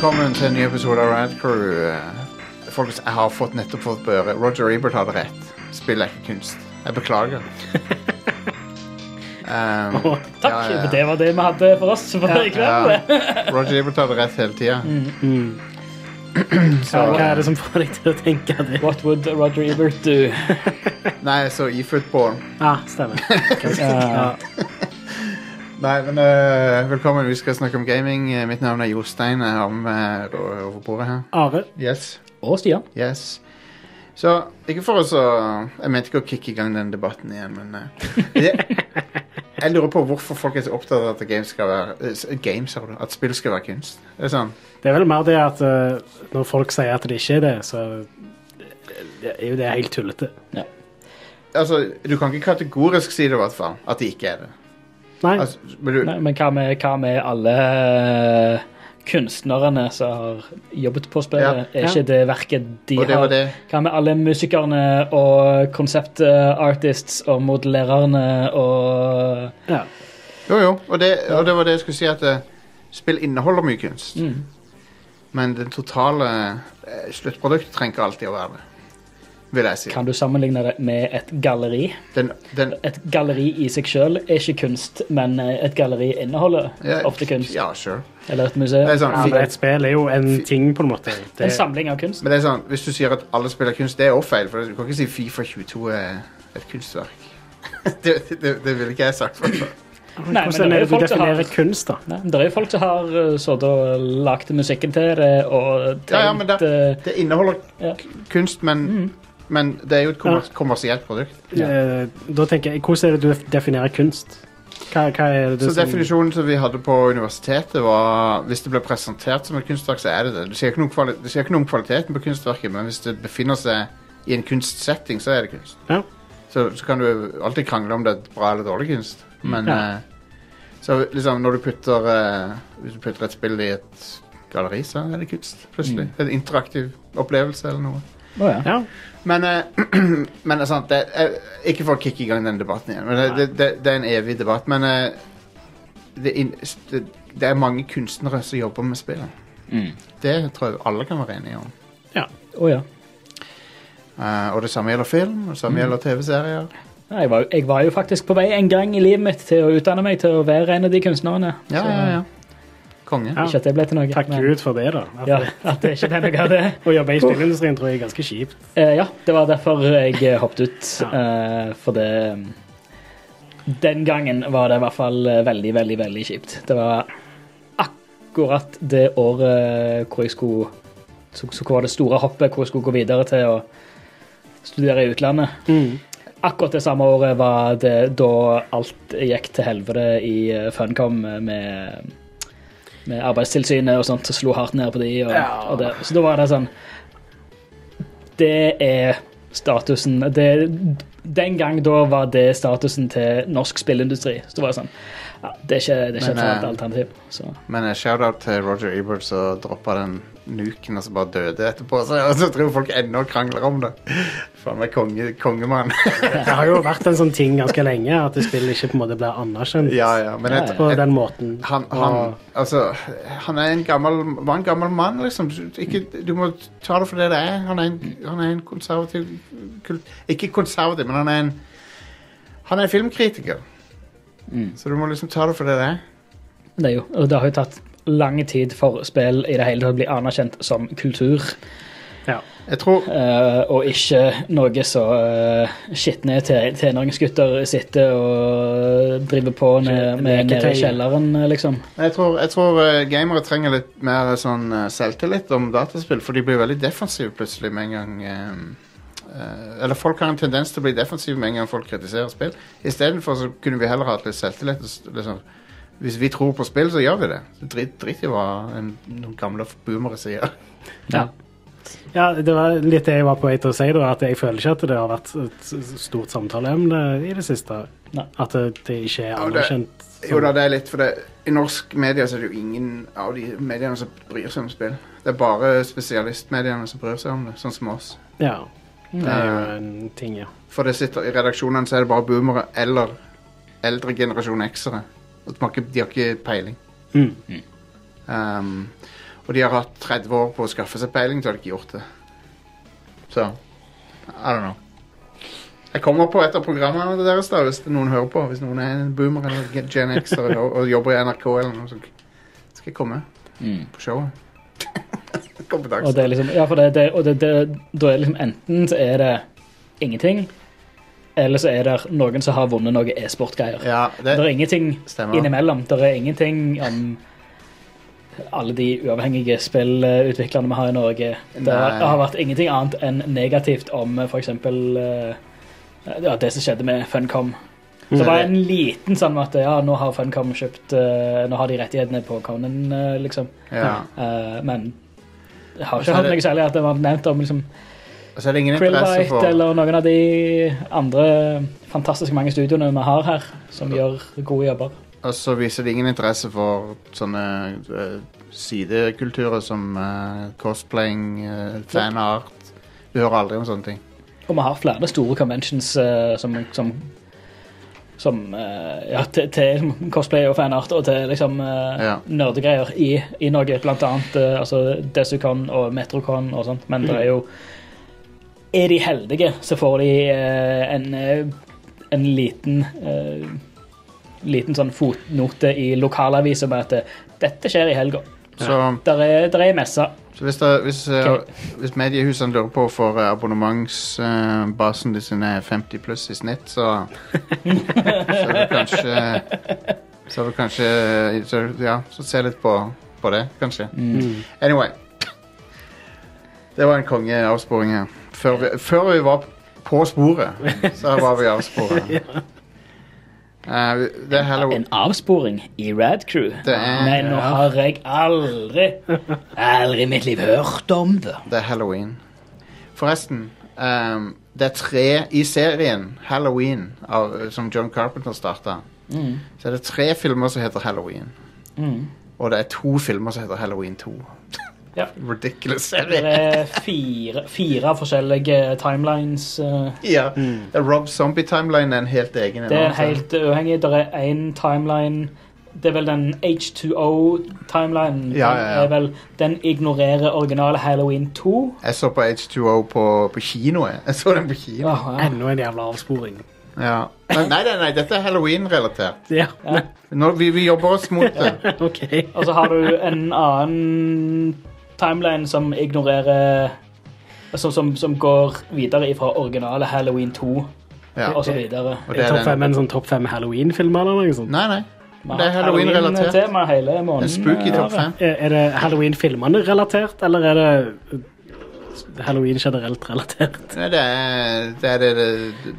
velkommen til en ny episode av Rad Crew. Folk jeg har fått nettopp fått på øret. Roger Ebert hadde rett. Spill er ikke kunst. Jeg beklager. Um, oh, Takk, ja, ja. det var det vi hadde for oss for i kveld. ja. Roger Ebert hadde rett hele tida. Mm. Hva, hva er det som får deg til å tenke det? What would Roger Ebert do? Nei, så e-football. Ja, stemmer. Nei, men uh, velkommen. Vi skal snakke om gaming. Eh, Mitt navn er Jostein. Jeg har med meg over bordet her. Are. Yes. Og Stian. Yes. Så ikke for oss å Jeg mente ikke å kicke i gang den debatten igjen, men uh, jeg, Jeg lurer på hvorfor folk er så opptatt av at games skal være uh, Games, har du? At spill skal være kunst. Det er sånn Det er vel mer det at uh, når folk sier at det ikke er det, så det er jo det helt tullete. Ja. Altså, du kan ikke kategorisk si det, i hvert fall. At det ikke er det. Nei, Altså, men du, Nei, men hva med, hva med alle eh, kunstnerne som har jobbet på spillet? Ja. Er Ja. ikke det verket de det har? det. Hva med alle musikerne og konseptartists og modellererne og ja. Jo, jo. Og det, og det var det jeg skulle si, at eh, spill inneholder mye kunst. mm. Men den totale eh, sluttproduktet trenger ikke alltid å være det. Vil jeg si. Kan du sammenligne det med et galleri? Den, den, Et galleri i seg sjøl er ikke kunst, men eh, et galleri inneholder ja, ofte kunst. Ja, sure. Eller et museum. Det er sånn, ja, men et spill er jo en ting, på en måte. Det, En samling av kunst. Men det er sånn, hvis du sier at alle spiller kunst, det er også feil. For du kan ikke si Fifa 22 er et kunstverk. det, det, det ville ikke jeg sagt. For. Nei, men hvordan det er det du folk som har- definerer kunst, da? Nei, det er jo folk som har uh, og lagd musikken til det og Ja, ja, men tenkt det- uh, Det inneholder Ja. kunst, men, men det er jo et kommer kommersielt produkt. Eh, Da tenker jeg, Hvordan er det du definerer kunst? Hva, hva er det Så som definisjonen som vi hadde på universitetet, var hvis det ble presentert som et kunstverk, så er det det. Du sier ikke noe, om kvali om kvaliteten på kunstverket, men hvis det befinner seg i en kunstsetting, så er det kunst. Ja. Så, så kan du alltid krangle om det er bra eller dårlig kunst. Men Ja. eh, Så liksom når du putter eh, Hvis du putter et spill i et galleri, så er det kunst. Plutselig. En interaktiv opplevelse eller noe. Å ja. Ja. Men, uh, men det er sant, det, er- Ikke for å kicke i gang den debatten igjen. Men det, det, det, det er en evig debatt. Men uh, det, det, det er mange kunstnere som jobber med spillet. Mm. Det tror jeg alle kan være enige om. Ja. Oh, ja. Uh, og det samme gjelder film, og det samme gjelder TV-serier. Jeg var, jeg var jo faktisk på vei en gang i livet mitt til å utdanne meg til å være en av de kunstnerne. Ja, Så, ja, ja. Konge. Ja. Ikke at det ble til noe. Takk men- Gud for det, da. At Ja, at det ikke ble noe av det. Å jobbe i spillindustrien tror jeg er ganske kjipt. Eh, ja, det var derfor jeg eh, hoppet ut. Ja. eh, for det Den gangen var det i hvert fall eh, veldig, veldig, veldig kjipt. Det var akkurat det året hvor jeg skulle så, så hvor var det store hoppet hvor jeg skulle gå videre til å studere i utlandet. Mm. Akkurat det samme året var det da alt gikk til helvete i eh, Funcom med, med Arbeidstilsynet og sånt, og slo hardt ned på de. Og, Ja. og det. Så da var det sånn Det er statusen det, Den gang da var det statusen til norsk spillindustri. Så det var sånn ja, Det er ikke, det er ikke Men, et eh, alternativ. Så. Men eh, shout-out til Roger Ebert som droppa den nuken og så bare døde etterpå. Så, og så tror folk ennå krangler om det. Faen meg konge, kongemann. Det har jo vært en sånn ting ganske lenge, at det spillet ikke på en måte blir anerkjent ja, ja. Men et, på den måten. han, han, Og- altså, han er en gammel, var en gammel mann, liksom. Du, ikke, du må ta det for det det er. Han er en, han er en konservativ kult, Ikke konservativ, men han er en Han er en filmkritiker. Mm. Så du må liksom ta det for det det er. Det, er jo, og det har jo tatt lang tid for spill i det hele tatt å bli anerkjent som kultur. Ja. Jeg tror Uh, og ikke noe så uh, skitne te- tenåringsgutter sitter og driver på ned, med, nede i kjelleren, liksom. Jeg tror, jeg tror eh, gamere trenger litt mer sånn selvtillit om dataspill, for de blir veldig defensive plutselig med en gang Eller folk har en tendens til å bli defensive med en gang folk kritiserer spill. Istedenfor så kunne vi heller hatt litt selvtillit. og Sånn Liksom, hvis vi tror på spill, så gjør vi det. Drit, drit i hva en, noen gamle boomere sier. Ja. Ja, det var litt det jeg var på vei til å si, da, at jeg føler ikke at det har vært et stort samtaleemne i det siste. Nei. At det, det ikke er Ja, det- anerkjent. Jo da, det er litt, for det, I norsk media så er det jo ingen av de mediene som bryr seg om spill. Det er bare spesialistmediene som bryr seg om det, sånn som oss. Ja, det er jo Eh, en ting, ja. For det sitter i redaksjonene så er det bare boomere eller eldre generasjon X-ere. De har ikke, de har ikke peiling. Mm. Um, og de har hatt 30 år på å skaffe seg peiling, så har de ikke gjort det. Så I don't know. Jeg kommer på et av programmene deres da, hvis noen hører på. Hvis noen er en boomer eller Gen X og, og jobber i NRK eller noe, sånt, skal jeg komme Mm. på showet. På Og det er liksom, ja, for det, det, og det, det, da er det liksom enten så er det ingenting, eller så er det noen som har vunnet noe e-sport-greier. Ja, Det er ingenting stemmer. innimellom. Det er ingenting om alle de uavhengige spillutviklerne vi har i Norge. Det har, Nei. har vært ingenting annet enn negativt om f.eks. Ja, det som skjedde med Funcom. Så det var en liten sånn at ja, nå har Funcom kjøpt eh, Nå har de rettighetene på Conan, eh, liksom. Ja. Eh, men jeg har ikke hørt noe særlig at det var nevnt om liksom, Og så det ingen interesse Krillbite for eller noen av de andre fantastisk mange studioene vi har her, som gjør gode jobber. Og så viser det ingen interesse for sånne uh, sidekulturer som uh, cosplaying, uh, fanart. Du hører aldri om sånne ting. Og vi har flere store conventions eh, som, som, som eh, ja, til, til cosplay og fanart og til liksom Ja. nerdegreier i, i Norge, blant annet eh, altså Desucon og Metrocon og sånt, men det er jo Er de heldige, så får de eh, en, eh, en liten eh, liten sånn fotnote i lokalavisa med at dette skjer i helga. Så, Der er, der er messe. så hvis, det, hvis, okay. Ok. hvis mediehusene lurer på hvorfor abonnementsbasen uh, sine er 50 pluss i snitt, så Så er det kanskje Så er det kanskje så, Ja, så se litt på, på det, kanskje. Mm. Anyway. Det var en kongeavsporing her. Før vi, før vi var på sporet, så var vi avsporet. Eh, det er Halloween. En avsporing i Rad Crew. Er- Men nå har jeg aldri, aldri i mitt liv hørt om det. Det er Halloween. Forresten, um, det er tre i serien Halloween, av, som John Carpenter starta. Mm. Så er det tre filmer som heter Halloween. Mm. Og det er to filmer som heter Halloween 2. Ja. Ridiculous Det er fire, fire forskjellige timelines. eh, Ja. Er Rob Zombie Timeline er en helt egen. Det er helt uavhengig. Det er én timeline Det er vel den H2O-timelinen. Ja, ja, ja. Den ignorerer originale Halloween 2. Jeg så på H2O på, på kino. Jeg. jeg så den på kino. Åh, ja. Enda en jævla avsporing. Ja. Men, nei, nei, nei, dette er Halloween-relatert. Ja, Ja. Vi, vi jobber oss mot det. okay. Og så har du en annen timeline som ignorerer som, som, som går videre fra originale Halloween 2 Ja. og så videre. Og det er Topp fem en sånn topp fem Halloween-filmer eller noe sånt? Nei, nei. Det er Halloween-relatert. Måneden. En spooky topp fem. Er er det Halloween-filmene relatert, eller er det Halloween generelt relatert? Nei, Det er det er det det,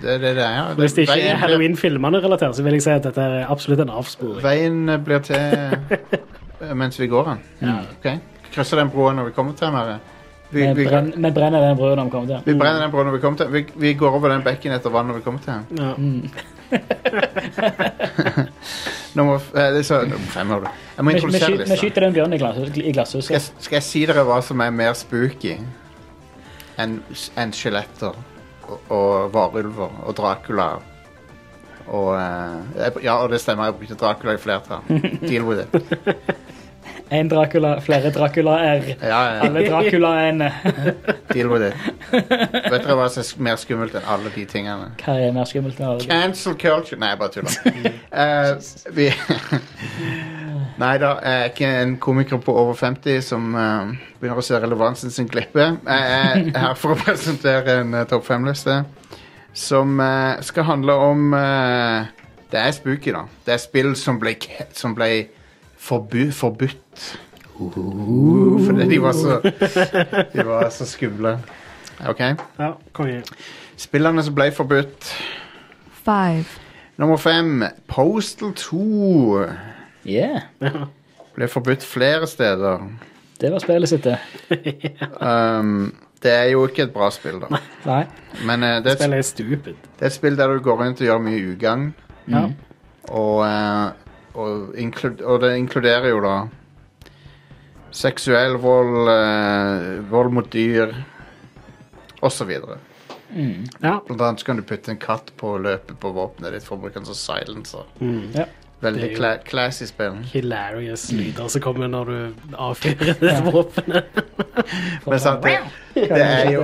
det, er det, det er. ja. Hvis det ikke er Halloween-filmene relatert, så vil jeg si at dette er absolutt en avsporing. Veien blir til eh, mens vi går den. Ja. Ok? Krysser den broen når vi kommer til den. her. Vi, Vi, vi, brenn, vi brenner den broa når vi kommer til. den. vi brenner den broen når vi kommer til den. Vi, vi går over den bekken etter vann når vi kommer til den. Ja. Mm. Nummer eh, det så, nummer fem, hører du. Jeg må Vi, vi, introdusere skyter, vi skyter den bjørnen i, glass, i Skal, glasshuset. skal jeg si dere hva som er mer spooky enn en skjeletter og, og varulver og Dracula? Og eh, Ja, og det stemmer, jeg brukte Dracula i flertall. Deal with it. En Dracula, flere Dracula-er. Ja, ja, Alle Dracula-ene. deal with it. Vet dere hva som er mer skummelt enn alle de tingene? Hva er mer skummelt enn alle? Cancel culture Nei, jeg bare tuller. uh, vi Nei da, jeg er ikke en komiker på over 50 som uh, begynner å se relevansen sin glippe. Jeg er her for å presentere en uh, topp fem-liste som skal handle om Det er spooky, da. Det er spill som ble, som ble forbu, forbudt. fordi de var så De var så skumle. OK? ja, konge. Spillene som ble forbudt. five, Nummer fem, Postal 2. Yeah, Ble forbudt flere steder. det var spillet sitt, det. Um, det er jo ikke et bra spill, da. Nei. Men uh, det, er et, Spillet er stupid. det er et spill der du går rundt og gjør mye ugagn. Ja. Og, eh, og, og det inkluderer jo da seksuell vold, eh, vold mot dyr osv. ja. Blant annet kan du putte en katt på løpet på våpenet ditt for å bruke den som silencer. Mm. Ja. Veldig Det er jo- cla classy spill. Hilarious lyder som kommer når du avfyrer det våpenet. Men sant, det, det er jo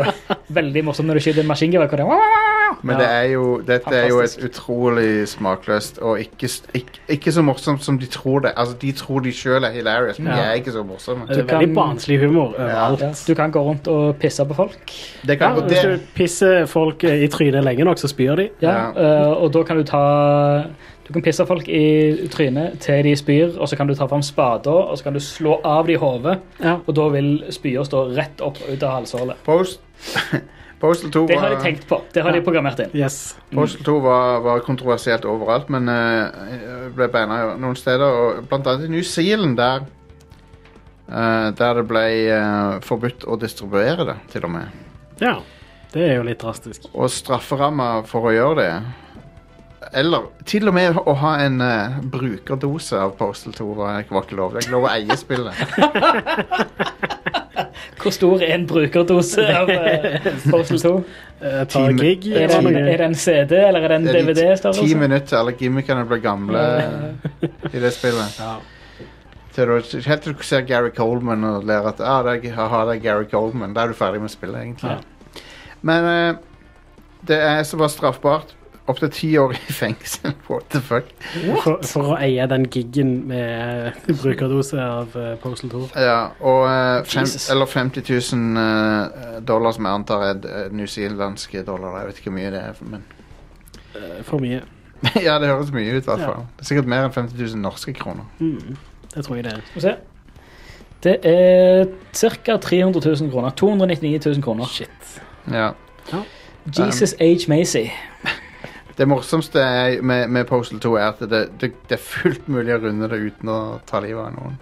Veldig morsomt når du skyter en maskingevær. hvor det er- Men det er jo, dette er jo et Fantastisk. utrolig smakløst og ikke, s- ikke, ikke så morsomt som de tror det. Altså, De tror de sjøl er hilarious, men de Ja. er ikke så morsomme. Det er Du kan- veldig barnslig humor overalt. Ja, du kan gå rundt og pisse på folk. Det Ja, kan, og hvis det, du pisser folk eh, i trynet lenge nok, så spyr de. Ja, Ja. eh, og da kan du ta Du kan pisse folk i trynet til de spyr, og så kan du ta fram spader og så kan du slå av de i hodet. Ja. Og da vil spya stå rett opp ut av halshålet. Post, Postal 2 Det har de var, tenkt på. Det har de programmert inn. Yes. Postal 2 var, var kontroversielt overalt, men uh, ble banna noen steder. Og blant annet i New Zealand, der uh, Der det ble uh, forbudt å distribuere det, til og med. Ja. Det er jo litt drastisk. Og strafferamma for å gjøre det Eller til og med å ha en eh, brukerdose av Postal 2 var, var ikke lov. Det er ikke lov å eie spillet. Hvor stor er en brukerdose av uh, Postal 2? Eh, par Team- gig. Er det, en, noe. er det en CD, eller er det en Det er de DVD-størrelse? Ti minutter, alle gimmickene blir gamle i det spillet. Ja. Til du, helt til du ser Gary Coleman og lærer at ah, det er, aha, det er Gary Coleman. Da er du ferdig med spillet, egentlig. Ja. Men eh, det er så bare straffbart. Opptil ti år i fengsel. What the fuck? For, for å eie den gigen med brukerdose av eh, Postal 2. Ja, og uh, fem, Eller 50 000 uh, dollar, som jeg antar er eh, newzealandske dollar. Jeg vet ikke hvor mye det er, men For mye. Ja, det høres mye ut, i hvert fall. Det er sikkert mer enn 50 000 norske kroner. Mm. Det tror jeg det er. Skal vi se. Det er ca. 300 000 kroner. 299 000 kroner. Shit. Ja. Jesus H. Macy. Det morsomste er, med, med Postal 2 er at det, det, det er fullt mulig å runde det uten å ta livet av noen.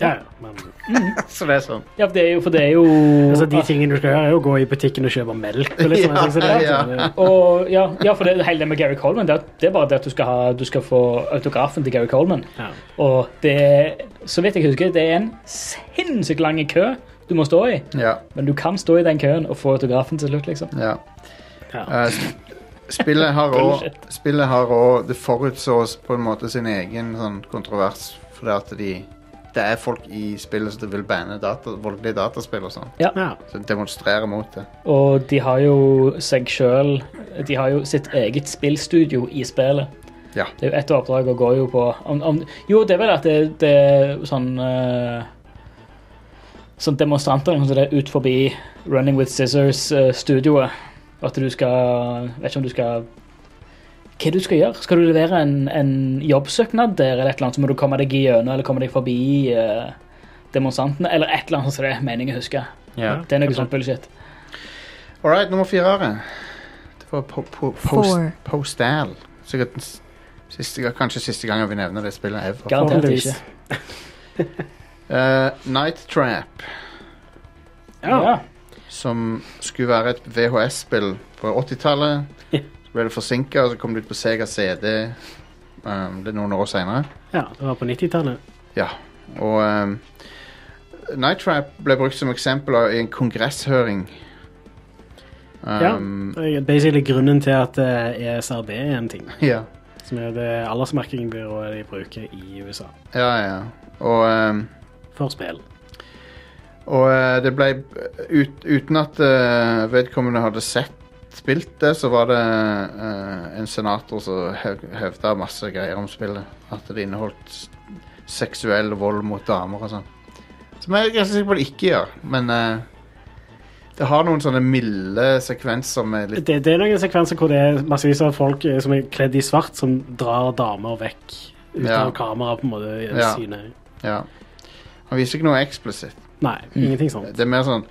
Ja, ja. Mm. Så det er sånn. Ja, det er jo, for det er jo altså, de tingene du skal gjøre, er jo å gå i butikken og kjøpe melk. Liksom, sånne Ja, er ja. sånn, Og, ja, ja, for det hele det med Gary Coleman, det er, det er bare det at du skal, ha, du skal få autografen til Gary Coleman. ja. Og det er, så vidt jeg husker, det er en sinnssykt lang kø du må stå i. Ja. Men du kan stå i den køen og få autografen til slutt, liksom. ja. Ja. Sp- spillet har òg Spillet har òg Det forutsås på en måte sin egen sånn kontrovers, fordi at de det er folk i spillet som vil banne data, voldelige dataspill og sånn. ja. Så demonstrerer mot det. Og de har jo seg sjøl De har jo sitt eget spillstudio i spillet. Ja. Det er jo ett oppdrag og går jo på om, om, Jo, det er vel at det, det er sånn uh, Sånn demonstranter som det er ut forbi Running with Scissors-studioet. At du skal Vet ikke om du skal Hva du skal gjøre? Skal du levere en, en jobbsøknad der, eller et eller annet, så må du komme deg gjennom eller komme deg forbi eh, demonstrantene, eller et eller annet som det er meningen å huske. Ja. Det er noe sånt bullshit. All right, nummer fire. Det var po po post Four. Postal. Sikkert den s- siste, gang- kanskje siste gangen vi nevner det spillet ever. Garantert Forhåpentligvis. ikke. Eh, Night Trap, Ja. Som skulle være et VHS-spill på 80-tallet. Ja. Så ble det forsinka, og så kom det ut på Sega CD um, det er noen år seinere. ja, det var på 90-tallet. Ja. Og um, Night Trap ble brukt som eksempel i en kongresshøring. Um, Det er basically grunnen til at eh, ESRB er en ting. ja. Som er det aldersmerkingbyrået de bruker i USA. Ja, ja. Og um, For spill. Og eh, det ble ut, Uten at eh, vedkommende hadde sett spilt det, så var det eh, en senator som hev, hevda masse greier om spillet. At det inneholdt seksuell vold mot damer og sånn. Som jeg er ganske sikker på det ikke gjør, men eh, det har noen sånne milde sekvenser med litt Det, det er noen sekvenser hvor det er massevis av folk eh, som er kledd i svart, som drar damer vekk ut Ja. av kamera, på en måte. i Ja. syne. Ja. Han viser ikke noe eksplisitt. Nei, ingenting sånt. Det er mer sånn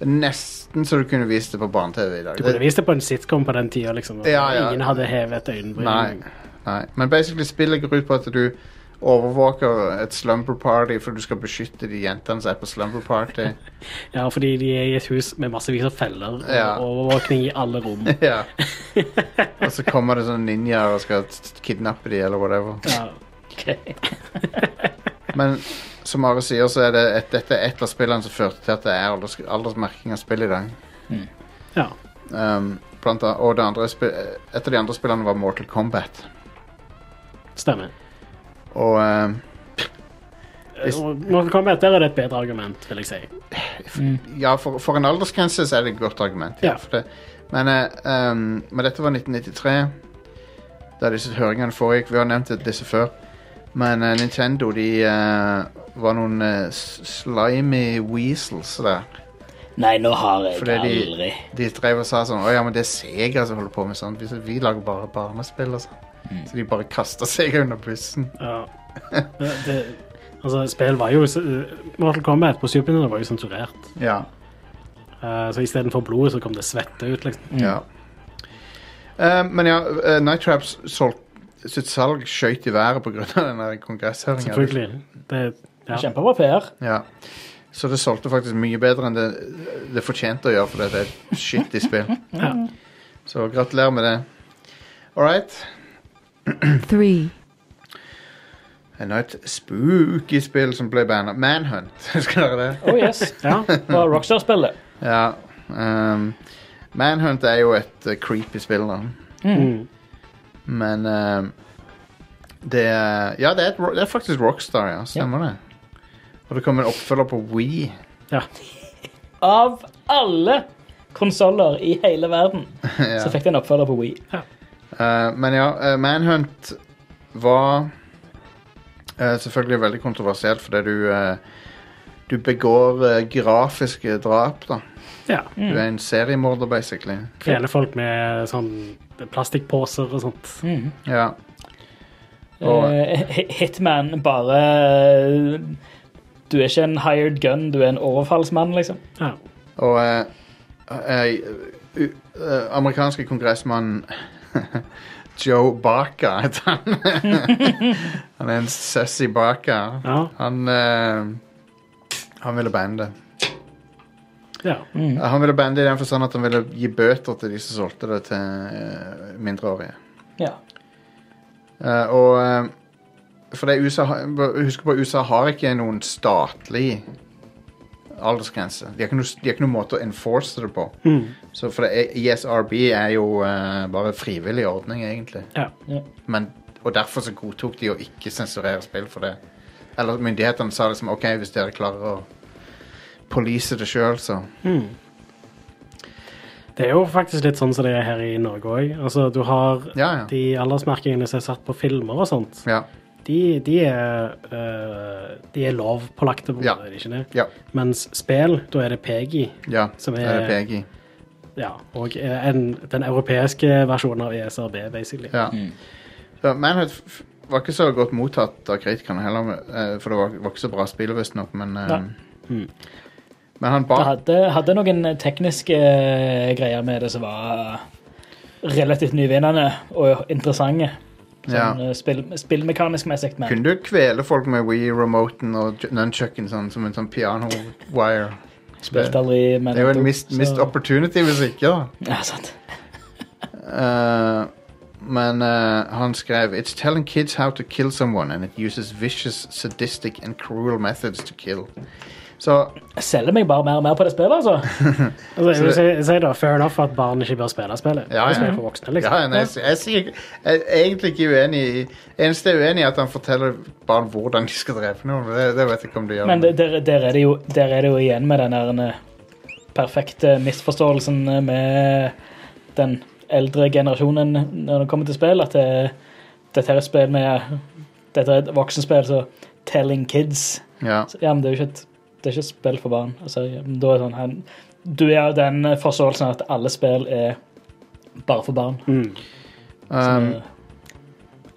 Nesten så du kunne vist det på barne-TV i dag. Du kunne Det- vist det på en sitcom på den tida, liksom. og Ja, ja. Ingen hadde hevet et øyenbryn. Nei, nei. Men basically spillet går ut på at du overvåker et slumber party for du skal beskytte de jentene som er på slumber party. Ja, fordi de er i et hus med massevis av feller og Ja. overvåkning i alle rom. ja. Og så kommer det sånne ninjaer og skal t- kidnappe de eller whatever. Ja. Men som Are sier, så er det et, dette er et av spillene som førte til at det er alders, aldersmerking av spill i dag. ja. Um, blant annet, og det andre et av de andre spillene var Mortal Kombat. Stemmer. Og um, Hvis- Mortal Kombat, der er det et bedre argument, vil jeg si. ja, for, for en aldersgrense så er det et godt argument. Ja. For det. Men, eh, um, men dette var 1993, da disse høringene foregikk. Vi har nevnt disse før. Men uh, Nintendo de eh, var noen eh, slimy weasels der. Nei, nå har jeg Fordi de- aldri De drev og sa sånn Å ja, men det er Sega som holder på med sånt. Vi, vi lager bare barnespill og sånn. Så de bare kasta Sega under bussen. Ja. Det, det, altså, spill var jo Mortal Kombat på Super Nintendo var jo sensurert. Ja. Uh, så istedenfor blodet så kom det svette ut, liksom. ja. Uh, men ja, uh, Night Traps solgte sitt salg skjøt i været pga. kongresshøringa. Selvfølgelig. Det, ja. Kjempebra PR. Ja. Så det solgte faktisk mye bedre enn det, det fortjente å gjøre, for det er et shitty spill. Ja. Så gratulerer med det. All right. three, Enda et spooky spill som ble banna. Manhunt. Husker dere det? Oh yes. ja. Det Rockstar-spillet. Ja. Um, Manhunt er jo et uh, creepy spill, da. Mm. Men um, det er Ja, det er, et, det er faktisk Rockstar, ja. Stemmer det. Og det kom en oppfølger på Wii. ja. Av alle konsoller i hele verden, ja. så fikk det en oppfølger på Wii. Uh, men ja, uh, Manhunt var uh, selvfølgelig veldig kontroversielt fordi du uh, Du begår uh, grafiske drap, da. ja. Du er en seriemorder, basically. Kveler folk med sånn plastikkposer og sånt. Mm. Ja. Og- Hitman bare Du er ikke en hired gun, du er en overfallsmann, liksom. Ja. Og uh, uh, uh, uh, amerikanske kongressmann Joe Baca heter han. han er en sassy Baca. Ja. Han uh, Han ville bande. ja. Mm. Han ville bande i den forstand at han ville gi bøter til de som solgte det til uh, mindreårige. Ja. Uh, og uh, For det USA Husk på USA har ikke noen statlig aldersgrense. De har ikke noen, de har ikke noen måte å enforce det på. Mm. Så for det, ISRB er jo uh, bare frivillig ordning, egentlig. ja. ja. Men, og derfor så godtok de å ikke sensurere spill for det. Eller myndighetene sa liksom OK, hvis dere klarer å police det sjøl, så Mm. Det er jo faktisk litt sånn som det er her i Norge òg. Altså, du har Ja, ja. de aldersmerkingene som er satt på filmer og sånt. Ja. De, de er uh, De er lovpålagte, på en Ja. måte, er ikke det? Ja. Mens spill, da er det PEGI. ja. Som er- er PEGI. Ja, og eh, en, den europeiske versjonen av ESRB, basically. Ja. Så Manhunt var ikke så godt mottatt av kritikerne heller, eh, for det var, var ikke så bra spill, visstnok, men. Mm. Men han Det hadde, hadde noen tekniske greier med det som var relativt nyvinnende og interessante. Sånn Ja. eh, spill, spillmekanisk messig, men Kunne du kvele folk med Wii-remoten og nunchucken sånn, som en sånn piano-wire? spilte aldri Det er jo en mist, så- opportunity hvis ikke, da. Ja, sant. uh, men uh, han skrev It's telling kids how to kill someone and it uses vicious, sadistic and cruel methods to kill. Så Jeg selger meg bare mer og mer på det spillet, altså. Altså, jeg det- si, jeg sier da, Fair enough at barn ikke bør spille spillet. Ja, ja. Spille for voksne, liksom. ja, nei, jeg, jeg, sier jeg er egentlig ikke uenig i Eneste jeg er uenig i, er at han forteller barn hvordan de skal drepe noen. Det, det vet jeg ikke om de gjør. Men det- der, der, er det jo, der er det jo igjen med den der eh, perfekte misforståelsen eh, med den eldre generasjonen når det kommer til spill, at det, dette er et spill med Dette er et voksenspill, så telling kids ja. Så, Ja, men det er jo ikke et, det er ikke spill for barn. Altså, da er sånn, han, du er jo den forståelsen at alle spill er bare for barn. Mm. Um,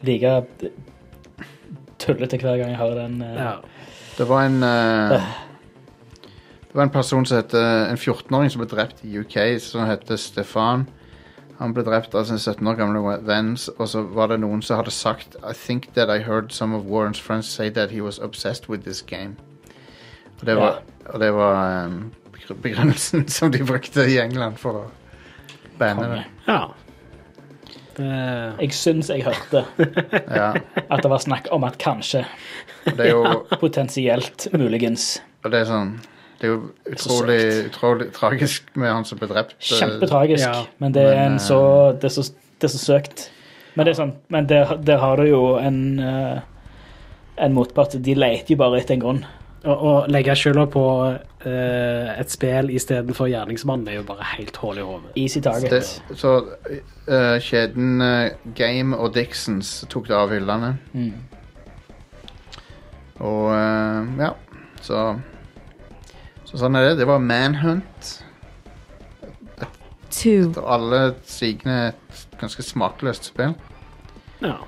like tullete hver gang jeg hører den. Uh, Ja. det var en eh, Det var en person som het En 14-åring som ble drept i UK, som heter Stefan. Han ble drept av sin 17 år gamle venn, og så var det noen som hadde sagt I think that I heard some of Warrens friends say that he was obsessed with this game. Og det var, og det var um, begrunnelsen som de brukte i England for å banne det. ja. Det, Jeg syns jeg hørte Ja, at det var snakk om at kanskje, det er jo potensielt, muligens og det er sånn Det er jo utrolig, utrolig tragisk med han som ble drept. Kjempetragisk, Ja. men det er, Men, en eh, så, det, er så, det er så søkt. Men, det er sånn, men der, der har du jo en, eh, en motpart. De leter jo bare etter en grunn. Å å legge skylda på eh, et spill istedenfor gjerningsmannen er jo bare helt hull i hodet. Easy target. Det, så eh, kjeden eh, Game og Dixons tok det av hyllene. Mm. Og eh, ja, så Så sånn er det. Det var Manhunt. two, Og alle sigende et ganske smakløst spill. Ja.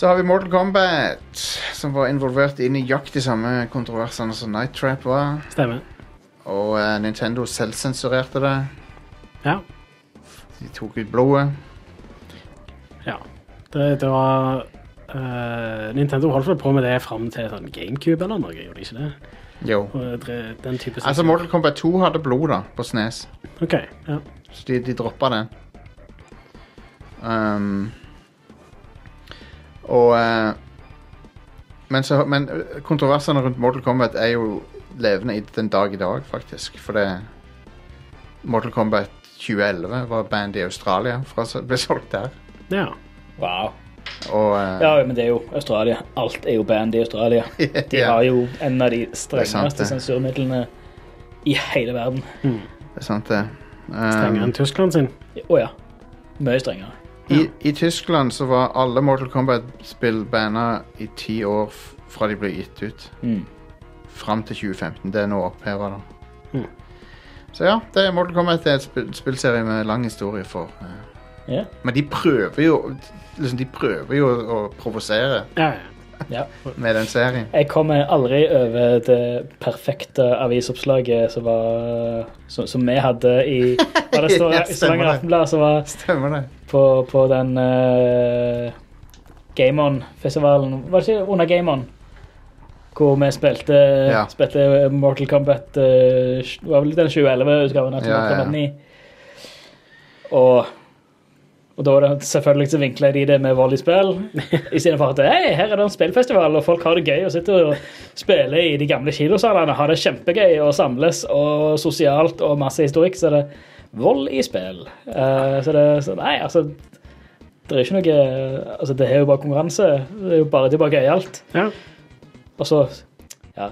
Så har vi Mortal Kombat, som var involvert inn i jakt de samme kontroversene som Night Trap var. Stemmer. Og eh, Nintendo selvsensurerte det. Ja. De tok ut blodet. ja. Det, det var eh, Nintendo holdt vel på med det fram til sånn GameCube eller noe, gjorde de ikke det? Jo. Og dre- den type Altså, Mortal Kombat 2 hadde blod da, på SNES. OK. Ja. Så de, de droppa den. Um, og eh, men, så, men eh, kontroversene rundt Mortal Kombat er jo levende i den dag i dag, faktisk. For det Mortal Kombat 2011 var band i Australia, fra, ble solgt der. ja. Wow. Og uh, Ja, men det er jo Australia. Alt er jo band i Australia. De ja, har jo en av de strengeste sensurmidlene i hele verden. Mm. det er sant, det. Strengere Um, enn Tyskland sin. Å ja. Mye strengere. I, I Tyskland så var alle Mortal Kombat-spill banna i ti år f- fra de ble gitt ut. Mm. Fram til 2015. Det er nå oppheva, da. Mm. Så ja, det er Mortal Kombat er et spill, spillserie med lang historie for uh. yeah. Men de prøver jo liksom, De prøver jo å, å provosere Ja, ja. Ja. med den serien. Jeg kommer aldri over det perfekte avisoppslaget som var Som, som vi hadde i Var det Stavanger stemmer. Aftenblad som var Stemmer det. på, på den uh, Game On-festivalen Var det ikke under Game On? Hvor vi spilte, Ja. spilte Mortal Kombat uh, Det var vel den 2011-utgaven av Ja, Mortal ja. Kombat 9. Og, og da var det selvfølgelig så vinkla de det med vold i spill. Istedenfor at hei, her er det en spillfestival, og folk har det gøy og sitter og spiller i de gamle kinosalene, har det kjempegøy og samles og sosialt og masse historikk, så er det vold i spill. Eh, så det så nei, altså Det er ikke noe Altså, det er jo bare konkurranse. Det er jo bare, det er bare gøyalt. ja. Og så Ja.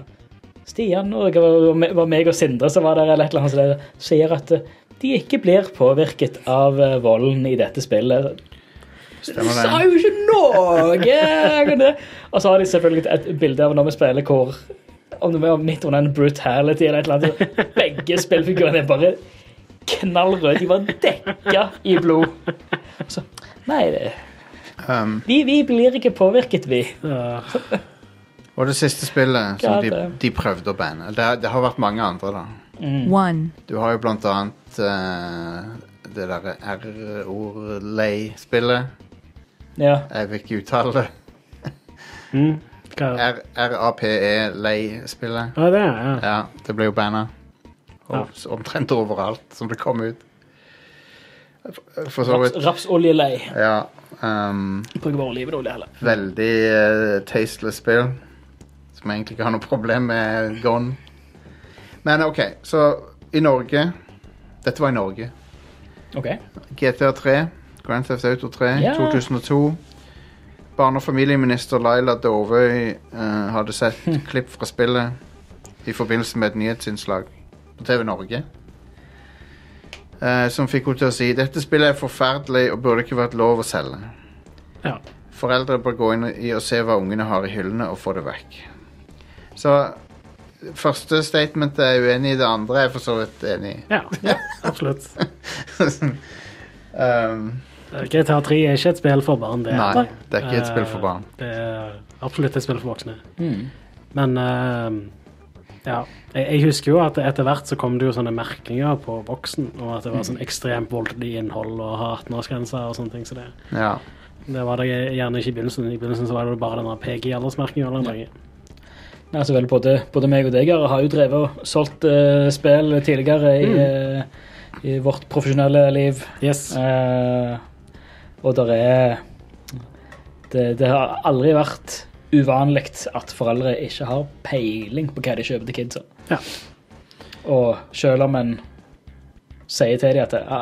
Stian og det var var meg og Sindre som var der, eller et eller annet, sier at de ikke blir påvirket av eh, volden i dette spillet. Du sa jo ikke noe! og så har de selvfølgelig et bilde av når vi spiller hvor om det var midt under en brutality eller et eller annet. Begge spillfigurene er bare knallrøde. De var dekka i blod. Så, nei, det, Um, vi, vi blir ikke påvirket, vi. Ja. og det siste spillet som de, de prøvde å banne det, det har vært mange andre, da. Mm. Du har jo blant annet eh, det derre R-ord-lei-spillet. Ja. Jeg vil ikke uttale det. Mm. Hva? R- RAPE-lei-spillet. Ja, det er ja. Ja, det ble jo banna. Ja. Omtrent overalt som det kom ut. For- For så vidt rapsoljelei. Ja. Um, bruker bare olivenolje heller. veldig uh, tasteless spill. Som egentlig ikke har noe problem med gone. Men OK, så i Norge Dette var i Norge. OK. GTA3, Grand Theft Auto 3, Ja. 2002. Barne- og familieminister Laila Dovøy eh, hadde sett klipp fra spillet i forbindelse med et nyhetsinnslag på TV Norge. eh, som fikk henne til å si dette spillet er forferdelig og burde ikke vært lov å selge. Ja. Foreldre bør gå inn i og se hva ungene har i hyllene, og få det vekk. Så første statementet er jeg uenig i, det andre er jeg for så vidt enig i. ja, ja absolutt. um, GTA 3 er ikke et spill for barn. Det Nei, det er ikke et spill for barn. Eh, Det er absolutt et spill for voksne. Mm. Men uh, ja. Jeg, jeg husker jo at etter hvert så kom det jo sånne merkinger på boksen, og at det var sånn ekstremt voldelig innhold og har 18-årsgrenser og sånne ting. Så det, ja. det var det gjerne ikke i begynnelsen. I begynnelsen så var det bare den PG-aldersmerkinga. Altså vel, både, både meg og deg her har jo drevet og solgt uh, spill tidligere i, eh, i vårt profesjonelle liv. Yes. Uh, og der er det, det har aldri vært uvanlig at foreldre ikke har peiling på hva de kjøper til kidsa. Ja. Og selv om en sier til dem at ja,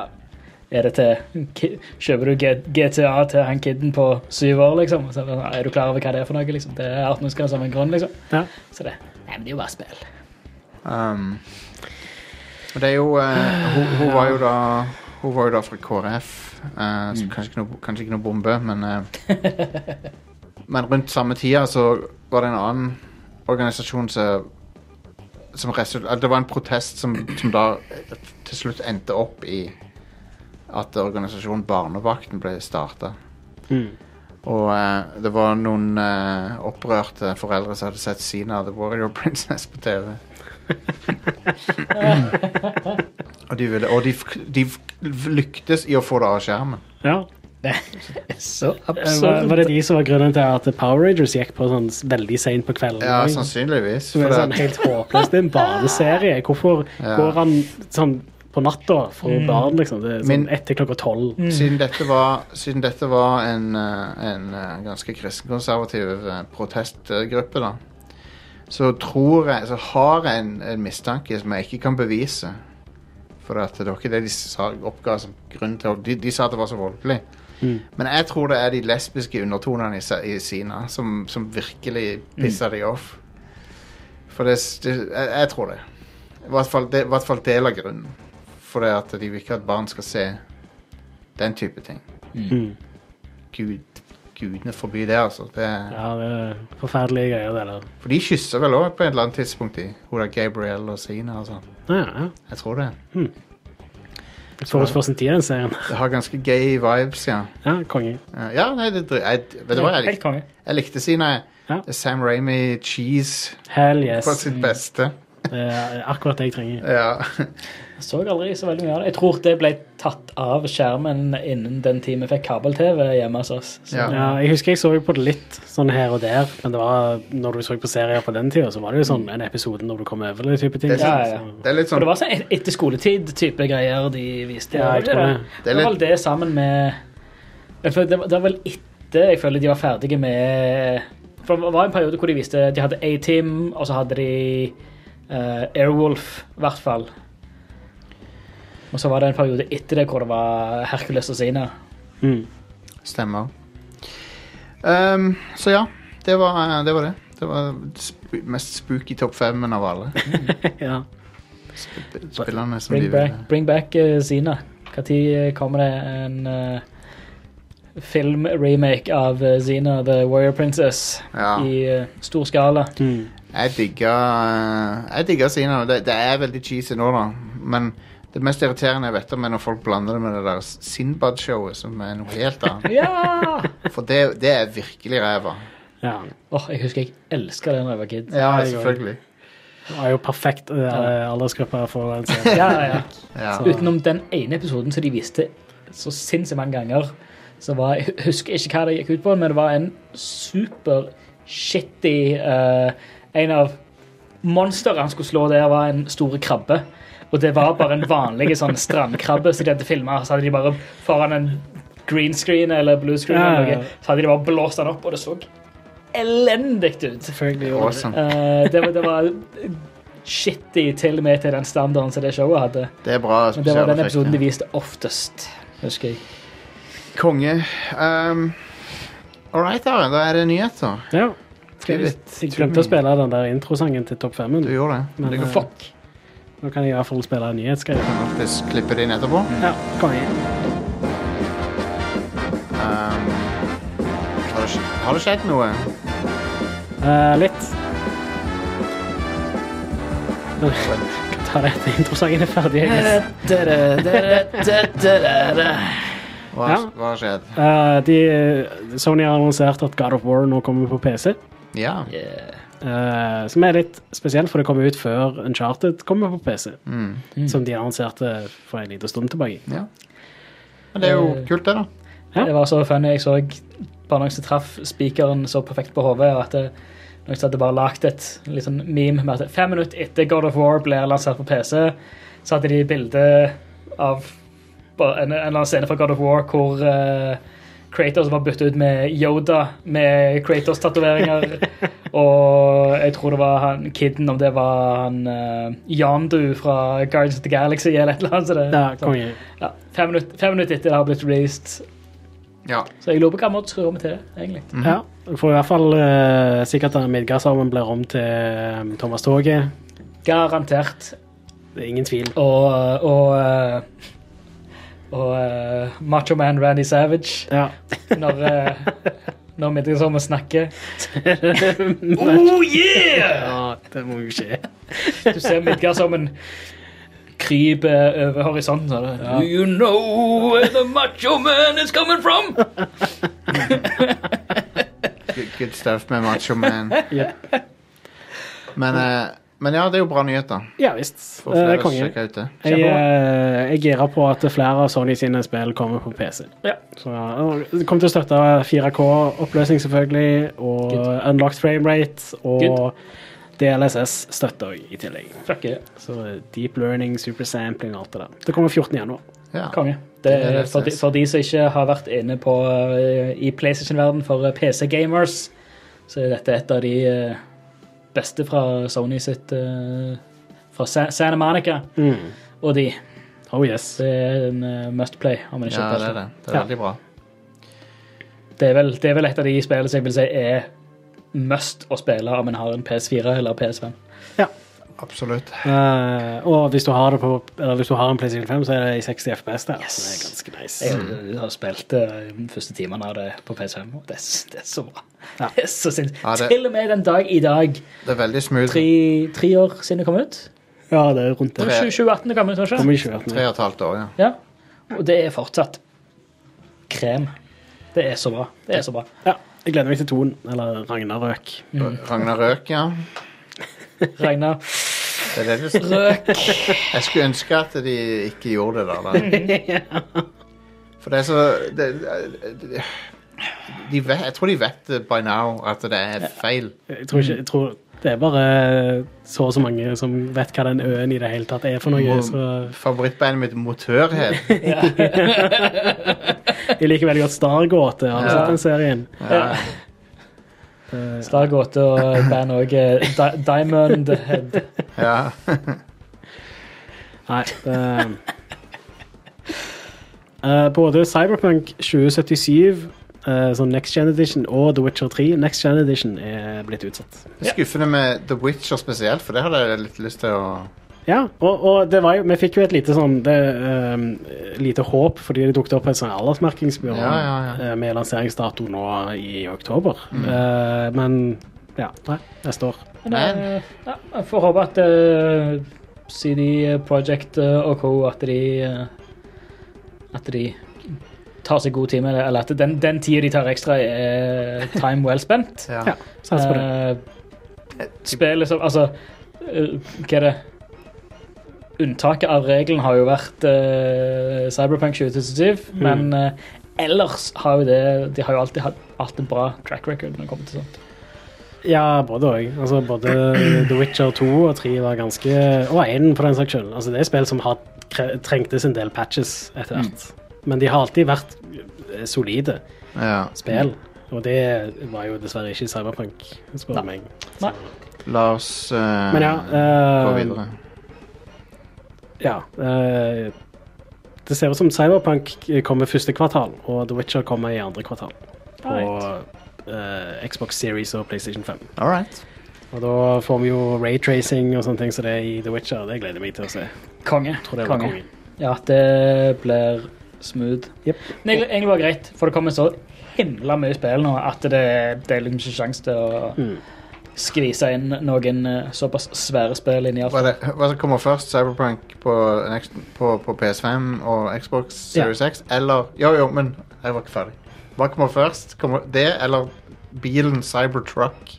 Er det til Kjøper du GTA til han kiden på syv år, liksom? Så er du klar over hva det er for noe, liksom? Det er 18-årsgrense av en grunn, liksom. Ja. Så det Nei, men det er jo bare spill. Um, det er jo uh, hun, hun var jo da Hun var jo da fra KrF. uh, så kanskje, ikke noe, kanskje ikke noe bombe, men uh, Men rundt samme tida så var det en annen organisasjon som som resultat, Det var en protest som, som da til slutt endte opp i at organisasjonen Barnevakten ble starta. Mm. Og eh, det var noen eh, opprørte foreldre som hadde sett Sina The Warrior Princess på TV. og de, ville, og de, de lyktes i å få det av skjermen. Ja. Så absolutt. Var, var det de som var grunnen til at Power Rangers gikk på sånn veldig seint på kvelden? Ja, sannsynligvis. Som er sånn helt håpløst. Det er en barneserie. Hvorfor Ja. går han sånn på natta for barn, liksom? Det er sånn Min- etter klokka tolv. siden, dette var, siden dette var en, eh, en eh, ganske kristenkonservativ eh, protestgruppe, da, så tror jeg Så har jeg en, en mistanke som jeg ikke kan bevise. For at det var ikke det de sa, oppga som grunn til de, de sa at det var så voldelig. Mm. Men jeg tror det er de lesbiske undertonene i, i Sina som, som virkelig pisser de off. For det, det jeg, jeg tror det. I hvert fall, det, i hvert fall del av grunnen. For det at de vil ikke at barn skal se den type ting. Mm. Gud, gudene forby det, altså. Det, Ja, det er forferdelige greier, det der. For de kysser vel òg på et eller annet tidspunkt, de. Hun der Gabriel og Sina og sånn. Ja, ja. Jeg tror det. Forut for sin tid, den serien. Det har ganske gay vibes, ja. Ja, konge. Ja, nei, det, jeg, vet du hva jeg Helt likte? Jeg likte Sina. Ja. Sam Ramy cheese Hell yes. på sitt beste. Det er akkurat det jeg trenger. Ja. Jeg så aldri så veldig mye av det. Jeg tror det ble tatt av skjermen innen den tid vi fikk kabel-TV hjemme hos oss. Så, Ja. Ja, jeg husker jeg så på det litt sånn her og der, men det var når du så på serier på den tida, så var det jo sånn en episode når du kom over det type ting. Det er Ja, ja. Det er litt For sånn det var sånn et- etter skoletid-type greier de viste. Ja, jeg tror det. Det er Det var vel det sammen med føler Det var, det var vel etter jeg føler de var ferdige med For det var en periode hvor de viste De hadde A-Team, og så hadde de uh, Airwolf, i hvert fall. Og så var det en periode etter det hvor det var Hercules og Sina. Mm. Stemmer. Um, så ja, det var det. Var det. det var sp mest spooky topp femmen av alle ja. sp spillerne som Bring de back, ville. bring back eh, Sina. Når kommer det en uh, film-remake av Zina, Sina The Warrior Princess Ja. i uh, stor skala? Mm. Jeg digger, uh, Jeg digga Sina. Det, det er veldig cheesy nå, da. Men det mest irriterende jeg vet om, er når folk blander det med det der Sinbad-showet, som er noe helt annet. Ja! For det, det er virkelig ræva. ja. Åh, jeg husker jeg elska den da jeg var kid. Ja, selvfølgelig. Det var jo perfekt uh, aldersgruppe for den serien. Ja, ja. Ja. Utenom den ene episoden som de viste så sinnssykt mange ganger, så var jeg husker ikke hva det gikk ut på, men det var en super shitty uh, En av monstrene han skulle slå der, var en store krabbe. Og det var bare en vanlig sånn strandkrabbe som de hadde filma. Så hadde de bare foran en green screen eller blue screen, Ja, eller ja, noe, så hadde de bare blåst den opp, og det så elendig ut. Selvfølgelig. Awesome. Uh, det, var, det var shitty til og med til den standarden som det showet hadde. Det er bra Men det var den episoden de viste oftest, husker jeg. Konge. Um, All right, Are. Da er det nyheter. Ja. Skriv Jeg, litt. jeg glemte å spille den der introsangen til Topp 5. Du gjorde det. Men, Det går Nå kan jeg i hvert fall spille nyhetsgreier. Alltids klippe det inn etterpå. Ja, kom igjen. Um, har, det, skj- har det skjedd noe? Eh, litt. Men, Kan ta det etter introsangen er ferdig. jeg guess. Hva, Ja. hva har skjedd? Eh, de, Sony har annonsert at God of War nå kommer på PC. Ja. Eh, som er litt spesielt, for det kommer ut før Uncharted kommer på PC. Mm. Som de annonserte for en liten stund tilbake. ja. Men det er jo Eh, kult, det, da. Ja. Det var så funny. Jeg så bare noen som traff spikeren så perfekt på hodet. og at det, Noen hadde bare lagd et litt sånn meme med at fem minutter etter God of War ble lansert på PC, så hadde de bilde av bare en, en eller annen scene fra God of War hvor eh, Kratos var byttet ut med Yoda med Kratos-tatoveringer. og jeg tror det var han kiden, om det var han uh, Yandu fra Guardians of the Galaxy eller et eller annet. Så det, Ja, så- konge. ja, fem, minutter, fem minutter etter det har blitt released. Ja. Så jeg lurer på hva måte skrur vi til det, egentlig. Ja, du får i hvert fall uh, sikkert at Midgardsarmen blir om til um, Thomas Toget. Garantert. Det er ingen tvil. Og, og, eh, og uh, Macho Man Randy Savage Ja. når, uh, når Middagsommer snakker. Oh yeah! ja, det må jo skje. Du ser Midgardsommen krype over horisonten. Så det, Do you know where the macho man is coming from? Good, good stuff med Macho Man. Yeah. Men, eh, men ja, det er jo bra nyheter. Ja visst. For Eh, flere å konge. sjekke ut det. Jeg, eh, jeg girer på at flere av Sony sine spill kommer på PC. Ja. Så ja, Det kommer til å støtte 4K-oppløsning, selvfølgelig, og Good. unlocked framerate, og Good. DLSS støtter også i tillegg. Fuck yeah. Så deep learning, supersampling og alt det der. Det kommer 14. januar. Ja. Konge. Det er for de, for de som ikke har vært inne på eh, i PlayStation-verden for eh, PC-gamers, så er dette et av de eh, beste fra Sony sitt eh, Fra Sa- Santa Monica Mm. og de. Oh yes. Det er en eh, must play. Om man ikke ja, det er det. Det er Ja. veldig bra. Det er, vel, det er vel et av de spillene som jeg vil si er must å spille om en har en PS4 eller PS5. Absolutt. Uh, og hvis du har det på Eller hvis du har en PlayStation 5, så er det i 60 FPS der. Yes. Så det er ganske nice. Jeg har spilt uh, de første timene av det på PS5, og det, det er så bra. Ja. Det er så sinnssykt. Ja, det- Til og med den dag i dag, Det er veldig smooth. tre, tre år siden det kom ut. Ja, det er rundt Det det. 2018 det kom ut, ikke? ikke Tre og et halvt år, ja. Ja. Og det er fortsatt krem. Det er så bra. Det er så bra. Ja, jeg gleder meg til toen, eller Ragnarøk. Mm. Ragnarøk, ja. Er det Røk. Jeg skulle ønske at de ikke gjorde det da. For det er så det, det, de vet, Jeg tror de vet det by now, at det er feil. Jeg tror, ikke, jeg tror det er bare så og så mange som vet hva den øen i det hele tatt er for noe. Så Favorittbandet mitt, Motørhead. de liker veldig godt Stargåte. Har du Ja. sett den serien? Ja. Eh, Stargåte og band òg. Diamond Head. ja. Nei um, uh, Både Cyberpunk 2077, uh, sånn Next Gen Edition, og The Witcher 3 Next Gen Edition er blitt utsatt. Skuffende med The Witcher spesielt, for det hadde jeg litt lyst til å Ja, og, og det var jo, vi fikk jo et lite sånn det, um, lite håp fordi det dukket opp et sånn aldersmerkingsbyrå Ja, ja, ja. eh, med lanseringsdato nå i oktober. Eh, men ja, nei, neste år. Men ja, jeg får håpe at uh, CD Projekt eh, og co. at de At de tar seg god tid med det, eller at den, den tida de tar ekstra, er time well spent. Ja. Ja, Sats på det. Spillet som Altså, hva er det Unntaket av regelen har jo vært uh, Cyberpunk 2077, Mm. men uh, ellers har jo det De har jo alltid hatt, hatt en bra track record når det kommer til sånt. Ja, både òg. Altså, både The Witcher 2 og 3 var ganske Og 1 for den saks skyld. Altså, det er spill som har trengtes en del patches etter hvert. Men de har alltid vært eh, solide ja. spill. Og det var jo dessverre ikke Cyberpunk, spør du meg. Så. La oss uh, Men ja gå eh, videre. Ja. eh, det ser ut som Cyberpunk kommer første kvartal, og The Witcher kommer i andre kvartal. På eh, Xbox Series og PlayStation 5. All right. Og da får vi jo raytracing og sånne ting som det er i The Witcher. Det gleder jeg meg til å se. Konge. Tror det Konge. konge. Ja, det blir smooth. Yep. Men egentlig, egentlig var det greit, for det kommer så himla mye spill nå at det, det er liksom ikke sjanse til å Mm. Skvise inn noen eh, såpass svære spill inn i alt. Hva, det, hva som kommer først? Cyberpunk på, på, på PS5 og Xbox Series X? Eller Jo, jo, men jeg var ikke ferdig. Hva kommer først? Kommer det eller bilen Cybertruck?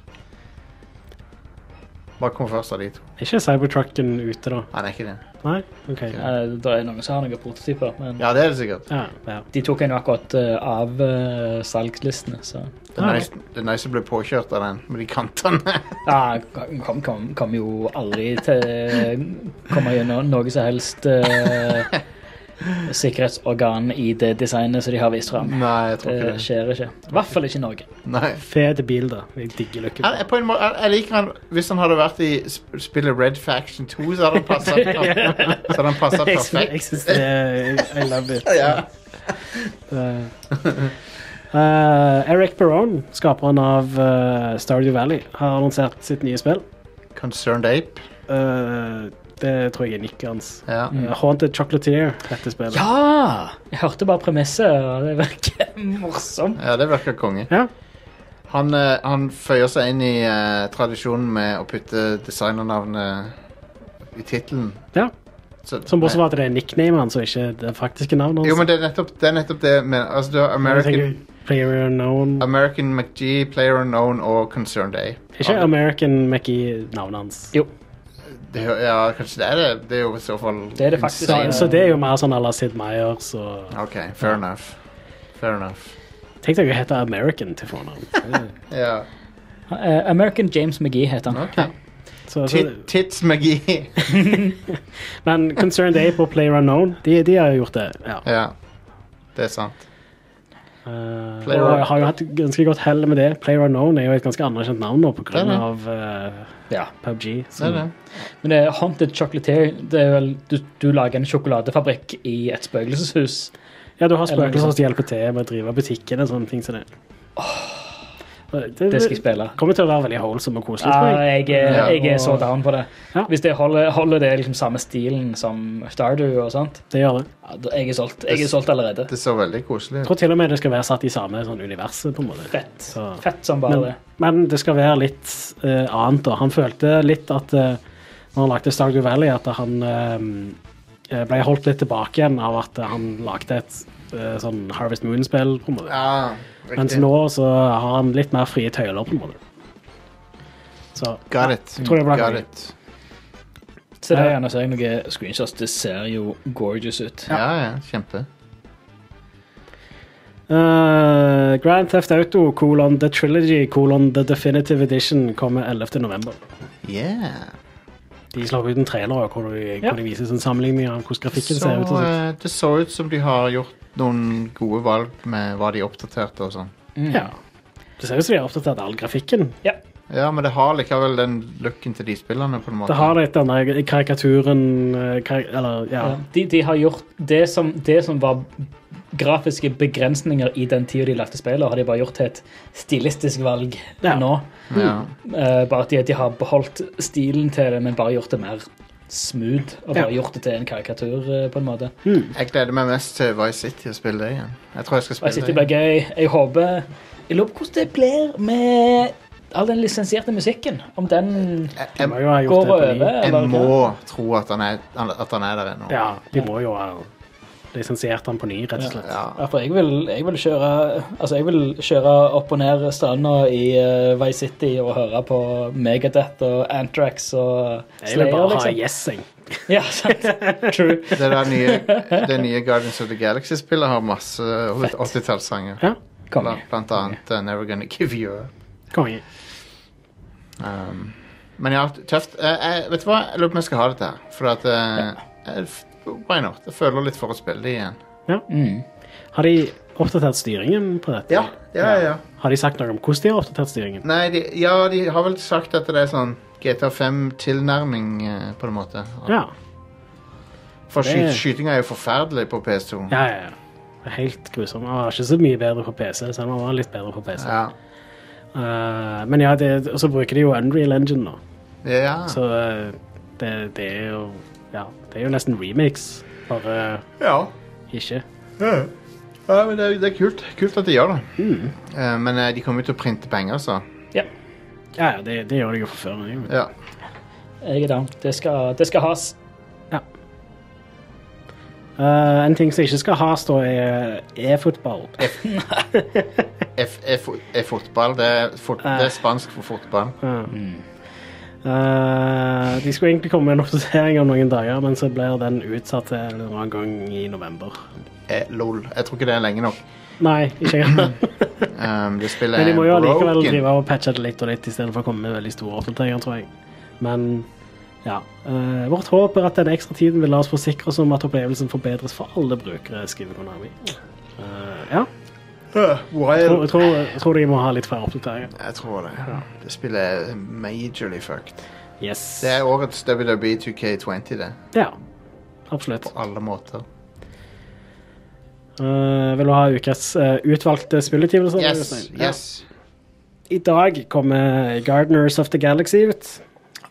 Hva kommer først av de to? Er ikke Cybertrucken ute, da? Nei, det er ikke det. Nei? OK. Eh, det er noen som har noen prototyper, men Ja, det er det sikkert. Ja, ja. de tok en jo akkurat eh, av uh, salgslistene, så Det er, Ah, nice, det er nice å bli påkjørt av den med de kantene. Ja, kom, kom, kom jo aldri til å Komme gjennom noe som helst eh, sikkerhetsorgan i det designet som de har vist fram. Nei, jeg tror Det ikke det. skjer ikke. I hvert fall ikke i Norge. Nei. Fet bil, da. Jeg digger Løkken. Jeg, på en måte, jeg- jeg liker han Hvis han hadde vært i sp- spillet Red Faction 2, så hadde han passa Så hadde han passet Jeg Jeg perfekt. syns det er I love it. Ja. Eh, eh, Eric Perron, skaperen av uh, Stardew Valley, har annonsert sitt nye spill. Concerned Ape. Eh, det tror jeg er nikket hans. Ja. Mm. Haunted Chocolatier heter spillet. Ja! Jeg hørte bare premisset, og det virker morsomt. ja, det virker konge. Ja. Han, eh, han føyer seg inn i uh, tradisjonen med å putte designernavnet i tittelen. Ja. Så- Som bortsett fra at det er nicknamet hans og ikke det faktiske navnet hans. Jo, men det er nettopp det, er nettopp det med, Altså, du har American, Player Unknown. American McGee, Player Unknown og Concerned A. Ikke American McGee navnet hans. Jo, Det, ja, kanskje det er det. Det er jo i så fall Det er det faktisk. Så, så det er jo mer sånn à la Sid Meyers og OK, fair enough. Fair enough. Tenk deg å hete American til fornavn. Ja, Eh, American James McGee heter han. Okay. Så, så, Tits McGee. men Concerned Ape og Player Unknown, de, de har gjort det. Ja. ja, det er sant. Eh, Player- og har jo hatt ganske godt hell med det. Player Unknown er jo et ganske anerkjent navn nå er av eh, Ja. PUBG. Det det. Men det er Haunted Chocolatier. Det er vel, du, du lager en sjokoladefabrikk i et spøkelseshus. ja, du har spøkelser som hjelper til med å drive butikken og sånne ting som det. Det, Det skal jeg spille. kommer til å være veldig wholesome og koselig. Ja, jeg. jeg, er- er så down på det. Ja. Hvis det holder, holder det liksom samme stilen som Stardew og sånt, Det gjør det. ja, jeg er solgt. Jeg er solgt allerede. Det så veldig koselig Jeg ut. tror til og med det skal være satt i samme sånn universet. på en måte. Fett. Så. Fett som bare Men, det. men det skal være litt uh, annet. da. Han følte litt at uh, når han lagde Stardew Valley, at han uh, ble holdt litt tilbake igjen av at han lagde et sånn Harvest Moon-spill. på en måte. Ja, Mens nå så har han litt mer frie tøyler, på en måte. Så Got it. jeg tror det blir Got it. Se der igjen ser jeg noen screenshots. Det ser jo gorgeous ut. Ja, ja, kjempe. Uh, Grand Theft Auto colon The Trilogy colon The Definitive Edition kommer 11. november. Yeah. De slår ut en trailer hvor de, Ja. hvor de viser en sammenligning av hvordan grafikken Så, ser ut. og sånt. eh, det så ut som de har gjort noen gode valg med hva de oppdaterte og sånn. Mm. Ja. Det ser ut som de har oppdatert all grafikken. Ja, men det har likevel den looken til de spillene, på en måte. Det har litt den der karikaturen eh, kar Eller, ja. Ja. De, de har gjort det som, det som var grafiske begrensninger i den tida de lagde spillet, har de bare gjort til et stilistisk valg Ja. nå. Ja. Uh, bare at de, de har beholdt stilen til det, men bare gjort det mer smooth. Og bare Ja. gjort det til en karikatur, eh, på en måte. Jeg gleder meg mest til Vice City å spille det igjen. Jeg tror jeg skal Og jeg spille sitter det. det blir gøy. Jeg håper Jeg lurer på hvordan det blir med all den lisensierte musikken. Om den Jeg, De jeg, jo gjort går det på ny. over. jeg hva? må tro at han er, at han er der ennå. Ja, de må jo ha lisensiert den på ny, rett og slett. Ja. Ja, for jeg vil, jeg vil kjøre Altså, jeg vil kjøre opp og ned stranda i uh, Vice City og høre på Megadeth og Antrax og Jeg vil bare ha liksom. gjessing. Ja, sant. True. Det der nye, det nye Guardians of the Galaxy-spillet har masse 80-tallssanger. Ja, Blant, blant annet uh, Never Gonna Give You Up. konge. Um, men ja, tøft. Uh, jeg, vet du hva? Jeg lurer på om jeg skal ha dette her. For at uh, jeg, Why not? Jeg føler litt for å spille det igjen. Mm. Har de oppdatert styringen på dette? Ja, ja, ja. Har de sagt noe om hvordan de har oppdatert styringen? Nei, de, ja, de har vel sagt at det er sånn GTA5-tilnærming, uh, på en måte. Ja. For Det- sky, skytinga er jo forferdelig på PS2. Ja, ja, ja. Det er Helt grusom. Han var ikke så mye bedre på PC, selv om han var litt bedre på PC. Ja. Eh, men ja, det, og så bruker de jo Unreal Engine nå. ja. Så eh, det, det er jo Ja, det er jo nesten remix, bare ja. ikke. Ja, ja men det, er- det er kult. Kult at de gjør det. Eh, men eh, de kommer jo til å printe penger, så. Ja, ja, det, det gjør de jo fra før. men Ja. Jeg er down. Det skal, det skal has. Eh, en ting som ikke skal has, da, er e-fotball. F-fotball, det, er fot, det er spansk for fotball. Ja. Eh, de skulle egentlig komme med en oppdatering om noen dager, men så blir den utsatt til en eller annen gang i november. Eh, lol. Jeg tror ikke det er lenge nok. Nei, ikke engang. Um, det spillet Men de må jo allikevel drive og patche det litt og litt istedenfor å komme med veldig store oppdateringer, tror jeg. Men Ja. Uh, vårt håp er at den ekstra tiden vil la oss forsikre oss om at opplevelsen forbedres for alle brukere, skriver Konami. Eh, ja, jeg tror, jeg, tror, jeg tror de må ha litt flere oppdateringer. Jeg tror det. Det spillet er majorly fucked. Yes. Det er årets WWE 2K20, det. Ja, absolutt. På alle måter. Uh, vil du ha ukas uh, utvalgte spillutgivelser? Yes, Ja. yes. I dag kommer Gardeners of the Galaxy ut.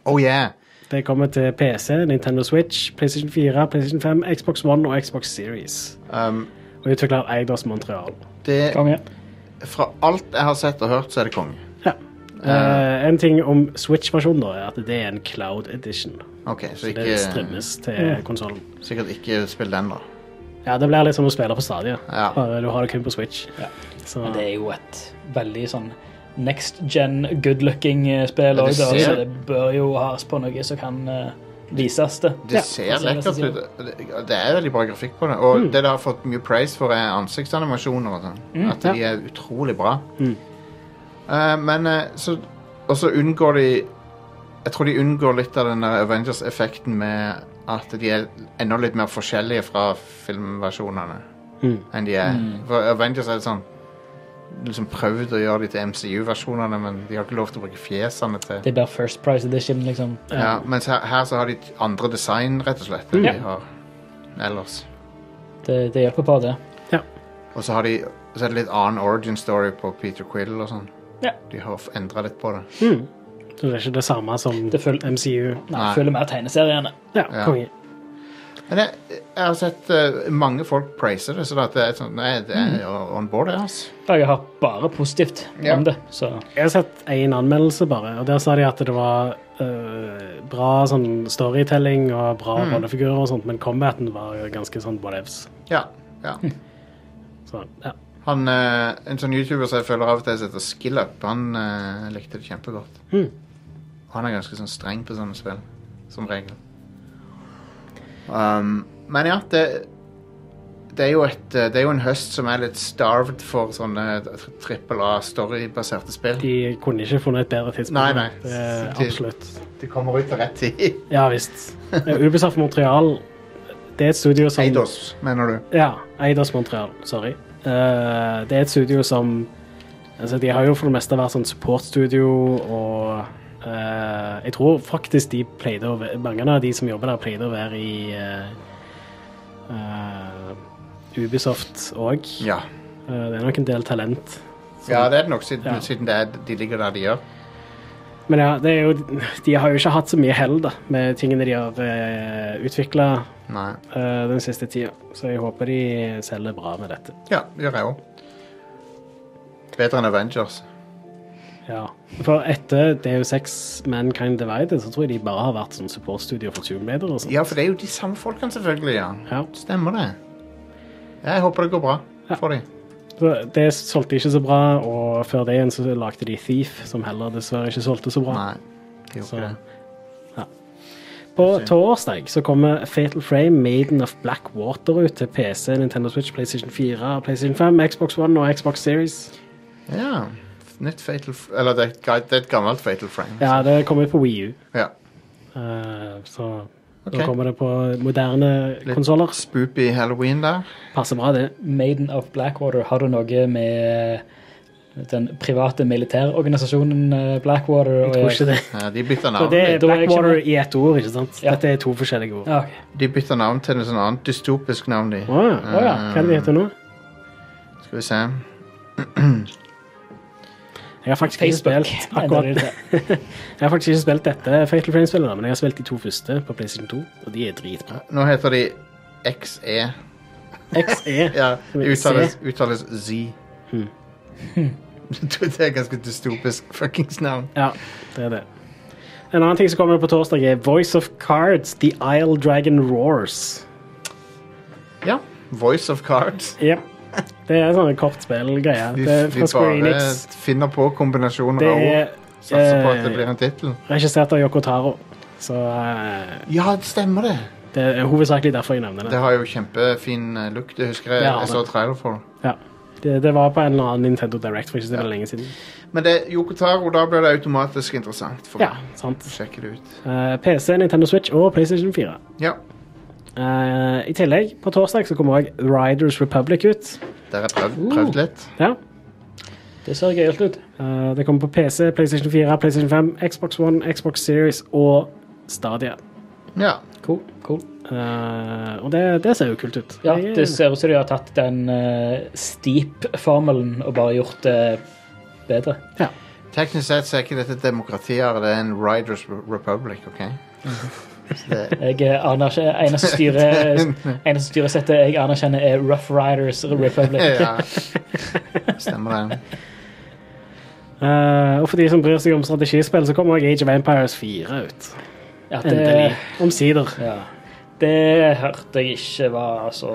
Oh yeah. Det kommer til PC, Nintendo Switch, PlayStation 4, PlayStation 5, Xbox One og Xbox Series. Um, Og utvikler Eidos Montreal. Det, Konge. fra alt jeg har sett og hørt, så er det konge. Ja. Eh, en ting om Switch-versjonen da, er at det er en cloud edition. Okay, så Så det strømmes til til konsollen. sikkert ikke spill den, da. Ja, det blir litt som å spille på stadiet. Ja. Bare du har det kun på Switch. Ja. Så, Men det er jo et veldig sånn next gen good looking eh, spill òg, så det bør jo has på noe som kan eh, vises det. ser Ja, ser lekkert ut. Det- er veldig bra grafikk på det. Og Mm. det det har fått mye praise for, er ansiktsanimasjoner og sånn. At de er utrolig bra. Mm. Uh, men uh, så Og så unngår de Jeg tror de unngår litt av den der Avengers-effekten med at de er enda litt mer forskjellige fra filmversjonene Mm. enn de er. For Avengers er sånn liksom prøvd å gjøre de til MCU-versjonene, men de har ikke lov til å bruke fjesene til Det er bare First Price Edition, liksom. ja, Mens her, her så har de andre design, rett og slett, enn mm. de har ellers. Det, det hjelper på, det. Og så har de så er det litt annen origin story på Peter Quill og sånn. Ja. De har endra litt på det. Mm. Så det er ikke det samme som Det MCU. Nei, Nei. følger med tegneseriene. Ja, Ja. Men jeg, jeg har sett uh, mange folk praise det, så det er sånn Nei, det er on board, det, altså. Jeg har bare positivt Ja. om det, så Jeg har sett én anmeldelse bare, og der sa de at det var uh, bra sånn storytelling og bra Mm. rollefigurer og sånt, men combaten var jo ganske sånn whatevs. Ja. ja. Så, ja. Han, uh, en sånn YouTuber som jeg følger av og til, som heter SkillUp, han likte det kjempegodt. Mm. Han er ganske sånn streng på sånne spill, som regel. Um, men ja, det det er, jo et, eh, det er jo en høst som er litt starved for sånne trippel A storybaserte spill. De kunne ikke funnet et bedre tidspunkt. Nei, nei. Det De- absolutt. De kommer ut til rett tid. Ja visst. Ubisoft Montreal, det er et studio som Eidos, mener du? Ja, Eidos Montreal. Sorry. Uh, det er et studio som altså De har jo for det meste vært sånn supportstudio, og eh, jeg tror faktisk de pleide å være Mange av de som jobber der, pleide å være i uh, uh, Ubisoft òg. Ja. det er nok en del talent. som- ja, det er det nok, siden, Ja. siden det er, de ligger der de gjør. Men ja, det jo, de har jo ikke hatt så mye hell da, med tingene de har uh, utvikla den siste tida. Så jeg håper de selger bra med dette. Ja, det gjør jeg òg. Bedre enn Avengers. Ja. For etter DU6 Mankind Divided, så tror jeg de bare har vært sånn supportstudio for Tomb Raider og sånt. Ja, for det er jo de samme folkene, selvfølgelig. ja. Ja. Stemmer det. Jeg håper det går bra Ja. for dem. Det solgte ikke så bra, og før det igjen så lagde de Thief, som heller dessverre ikke solgte så bra. Nei, de gjorde Så- det. På torsdag så kommer Fatal Frame Maiden of Blackwater ut til PC, Nintendo Switch, PlayStation 4, PlayStation 5, Xbox One og Xbox Series. Ja. Nytt Fatal F Eller det er, et det er et gammelt Fatal Frame. Ja, det kommer ut på Wii U, Ja. eh, så Ok. nå kommer det på moderne Litt- konsoller. Spoopy Halloween der. Passer bra, det. Maiden of Blackwater, har du noe med den private militærorganisasjonen eh, Blackwater Jeg tror ikke det. Ja, de bytta Så navn. det er Da er jeg Blackwater i ett ord, ikke sant? Ja. Dette er to forskjellige ord. Ja, ok. De bytta navn til et sånt annet dystopisk navn, de. Å ja. Å ja. Hva er det de heter nå? Skal vi se. Jeg har faktisk ikke spilt akkurat. Jeg har faktisk ikke spilt dette Fatal Frame-spillet, men jeg har spilt de to første på PlayStation 2, og de er dritbra. Nå heter de XE. XE. Ja, det i uttales, uttales Z. Hmm. det er ganske dystopisk fuckings navn. Ja, det er det. En annen ting som kommer på torsdag, er Voice of Cards, The Isle Dragon Roars. Ja. Voice of Cards. Yep. Det er sånn kort spillgreie. Vi, vi bare Enix. finner på kombinasjoner av ord. er Satser på at det eh, blir en tittel. regissert av Yoko Taro. Så eh, Ja, det stemmer det. det er hovedsakelig derfor jeg nevner Det det. har jo kjempefin lukt, look. Det husker jeg jeg så trailer for. Ja. Det, det var på en eller annen Nintendo Direct for ikke så veldig lenge siden. Men det, Yokotaro, da blir det automatisk interessant for Ja, sant. Å Sjekke det ut. Uh, PC, Nintendo Switch og PlayStation 4. Ja. Eh, I tillegg, på torsdag så kommer også Riders Republic ut. Der har jeg prøvd, prøvd litt. Ja. Det ser gøyalt ut. Uh, det kommer på PC, PlayStation 4, PlayStation 5, Xbox One, Xbox Series og Stadia. Ja. Cool. cool. Uh, og det, det ser jo kult ut. Ja, det ser ut som de har tatt den uh, steep-formelen og bare gjort det bedre. Teknisk sett så er ikke dette demokratier, det er en Riders Republic, OK? Mm det, Jeg aner anerkjenner Eneste styre, eneste styresettet jeg anerkjenner, er Rough Riders Republic. ja. Stemmer det. Uh, og for de som bryr seg om strategispill, så kommer også Age of Empires 4 ut. Ja, det, Endelig. Omsider. ja. det hørte jeg ikke var så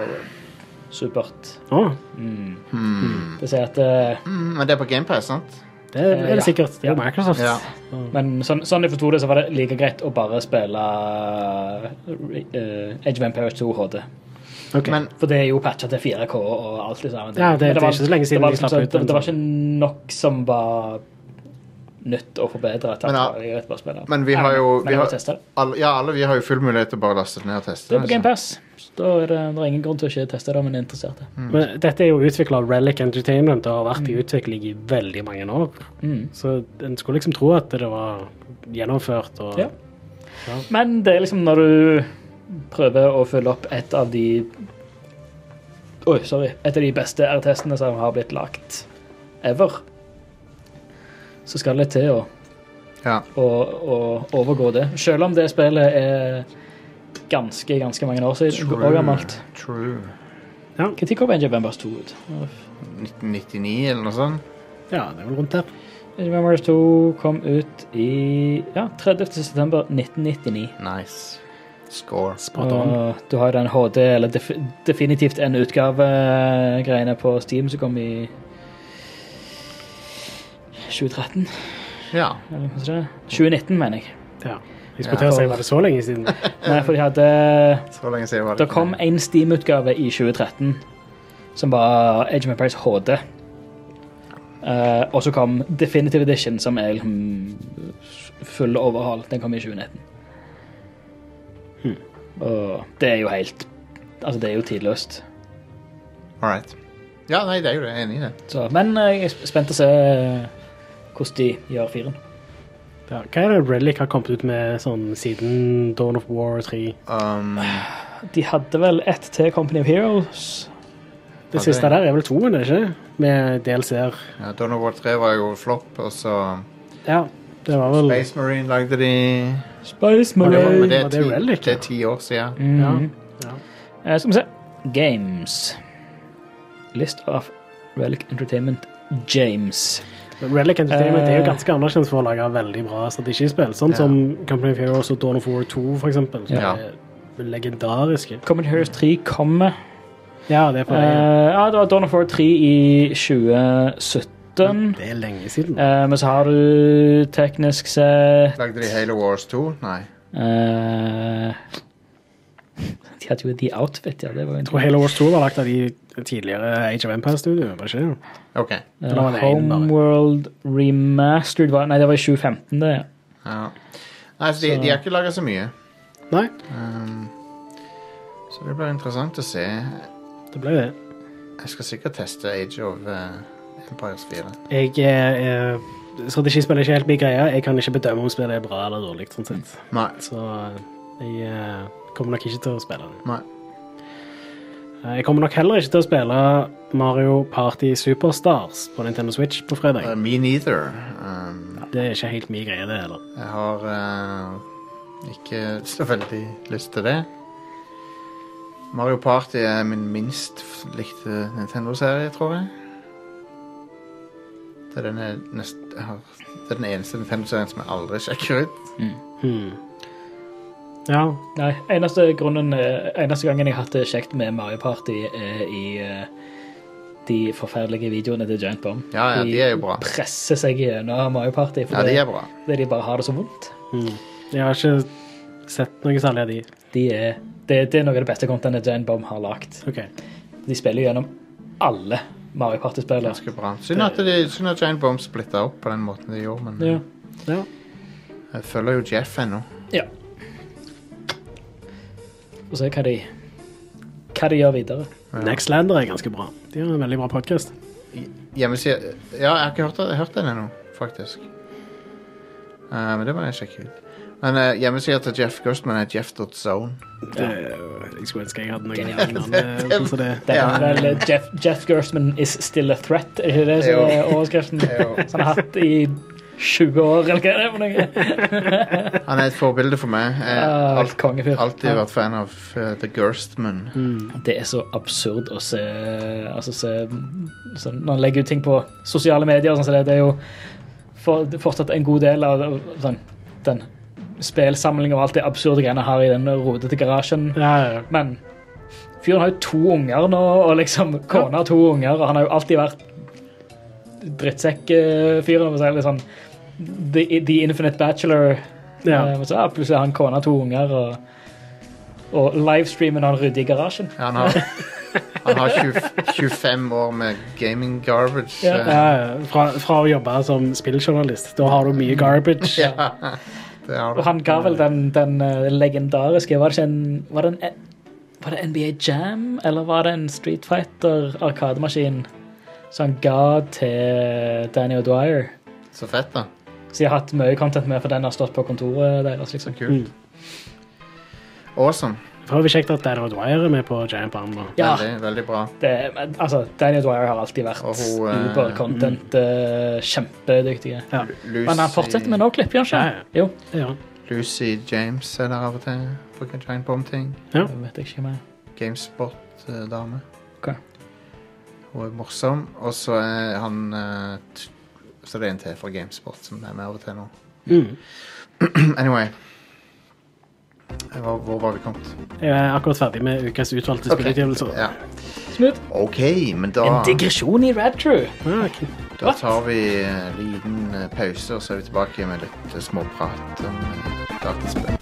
supert. Å, Mm. Mm. Det sier at uh, Mm, men det er på GamePass, sant? Det er Eh, det ja. sikkert. Det er jo Microsoft. Ja. Men sånn, sånn jeg forsto det, så var det like greit å bare spille uh, Age of Empires 2 HD. Okay. Men For det er jo patcha til 4K og alt det. Ja, det- Men det er ikke så lenge siden var, de slapp ut det, var sånn. ikke nok som var nytt å forbedre. til Men ja, bare men vi har jo- Men vi har- alle, ja, alle vi har jo full mulighet til å bare laste ned og teste Det er på GamePass. Game Pass. Da er det, det er ingen grunn til å ikke teste det men en er interessert. Men dette er jo utvikla av Relic Entertainment og har vært i utvikling i veldig mange år. Mm. Så en skulle liksom tro at det var gjennomført og Ja. Men det er liksom når du prøver å følge opp et av de Oi, sorry. Et av de beste RTS-ene som har blitt lagt ever, så skal det til å, Ja. å, å overgå det. Selv om det spillet er ganske, ganske mange år siden og gammelt. True. Når kom Age of Empires 2 ut? 1999 eller noe sånt? Ja, det er vel rundt der. Age of Empires 2 kom ut i ja, 30. september 1999. Nice. Score. Spot on. Og du har den HD, eller def definitivt en utgave-greiene på Steam som kom i 2013, Ja. eller hva det? 2019, mener jeg. Ja. Jeg skulle til å si, var det så lenge siden? Nei, for de hadde Så lenge siden var det Det kom en Steam-utgave i 2013 som var Age of Empires HD. Uh, og så kom Definitive Edition, som er liksom full overhaul. Den kom i 2019. Og det er jo helt Altså, det er jo tidløst. All right. Ja, nei, det er jo det. Jeg er enig i det. Så, men eh, jeg er spent å se eh, hvordan de gjør firen. Ja. Hva er det Relic har kommet ut med sånn siden Dawn of War 3? Um, De hadde vel ett til Company of Heroes. Det Ja, siste der er vel toen, er det ikke? Med DLC-er. ja, Dawn of War 3 var jo flopp, og så Ja, det var vel Space Marine lagde de Space Men det, var, Marine. det, er Var det ti, Relic, det ja? er ti år siden. Mhm. Ja. Eh, skal vi se. Games. List of Relic Entertainment James. Relic Entertainment er jo Eh. ganske anerkjent for å lage veldig bra strategispill. Sånn Ja. som Company of Heroes og Dawn of War 2, for eksempel. Som Ja. er legendariske. Company of Heroes 3 kommer. Ja, det er for Eh, ja, det var Dawn of War 3 i 2017. Det er lenge siden. Uh, men så har du teknisk sett Lagde de Halo Wars 2? Nei. Uh, De hadde jo The Outfit, ja. Det var Jeg tror Halo Wars 2 var lagt av de tidligere Age of Empire-studio, var det ikke det? OK. Eh, var det en. Homeworld Remastered var Nei, det var i 2015, det. ja. Nei, så de, Så- de har ikke laga så mye. Nei, Um, så det blir interessant å se. det blir det. Jeg skal sikkert teste Age of uh, Empires 4. Jeg uh, Strategispill er ikke helt min greie. Jeg kan ikke bedømme om spillet er bra eller dårlig. sånn sett. Nei. Så jeg uh, kommer nok ikke til å spille det. Nei. Eh, Jeg kommer nok heller ikke til å spille Mario Party Superstars på Nintendo Switch på fredag. Uh, me neither. Um, Det er ikke helt min greie, det heller. jeg har uh, ikke så veldig lyst til det. Mario Party er min minst likte Nintendo-serie, tror jeg. Det er den, nest, det er den eneste Nintendo-serien som jeg aldri sjekker ut. Hmm. Ja, Nei, eneste grunnen eh, Eneste gangen jeg har hatt det kjekt med Mario Party, er i eh, de forferdelige videoene til Giant Bomb. Ja, ja, de er jo bra. presser seg gjennom Mario Party Ja, de er bra. fordi de bare har det så vondt. Mm. jeg har ikke sett noe særlig av de. De er, det, det er noe av det beste contentet Giant Bomb har lagd. Okay. De spiller gjennom alle Mario Party-spillere. Ganske bra. Synd at, de, synd at Giant Bomb splitta opp på den måten de gjorde, men Ja. Ja. jeg følger jo Jeff ennå. ja. Og se hva de hva de gjør videre. Ja. Nextlander er ganske bra. De har en veldig bra podkast. Hjemmesida Ja, jeg har ikke hørt, hørt den ennå, faktisk. Uh, men det må jeg sjekke ut. Men uh, hjemmesida til Jeff Gustman er jeff.zone. Jeg skulle ønske jeg hadde noe Genialt. lignende. sånn som det. Det er Ja. vel eh, Jeff, Jeff Gerstmann is still a threat, er ikke det som er overskriften? Som han har hatt i 20 år, eller hva er det for noe? Han er et forbilde for meg. Jeg har alt, Kongefyr. alltid vært fan av uh, The Gerstman. Det er så absurd å se, altså se så, Når han legger ut ting på sosiale medier, sånn, så det, det er jo for, det er fortsatt en god del av av sånn, den spillsamlingen og alt det absurde greiene har i den rodete garasjen. Ja, ja. Men fyren har jo to unger nå, og liksom kona har to unger, og han har jo alltid vært drittsekk-fyren. Sånn the, the Infinite Bachelor. Ja. Eh, Så ja, plutselig har han kona to unger, og, og livestreamen han rydder i garasjen. Han har, han har 20, 25 år med gaming garbage. Ja. Ja, ja. Fra, fra å jobbe som spilljournalist. Da har du mye garbage. ja. Og han ga vel den, den eh, legendariske Var det ikke en Var det, en, var det NBA Jam, eller var det en Street Fighter-arkademaskin som han ga til Danny O'Dwyer? Så fett, da. Så jeg har hatt mye content med, for den har stått på kontoret deres. liksom. Så kult. Awesome. Det vi kjekt at Danny O'Dwyer er med på Giant Bomb. nå. Ja, Veldig, veldig bra. det, men, altså, Danny O'Dwyer har alltid vært Og hun, eh, uber-content, eh, kjempedyktige. Ja, Lucy, Men han fortsetter med no-klipp, gjør han Ja, ikke? Jo. det gjør han. Lucy James er der av og til. For Giant Bomb-ting. Ja. Det vet jeg ikke mer. Gamespot-dame. Hun er morsom. Og så er han eh, Så det er en til fra Gamespot som er med av og til nå. Mm. Anyway. Hvor, hvor var vi kommet? Jeg er akkurat ferdig med ukas utvalgte Ok. spillutgivelser. Ja. Smooth. OK, men da, En digresjon i Radtrue. Ah, ok. da tar vi en liten eh, pause, og så er vi tilbake med litt eh, småprat om dataspill.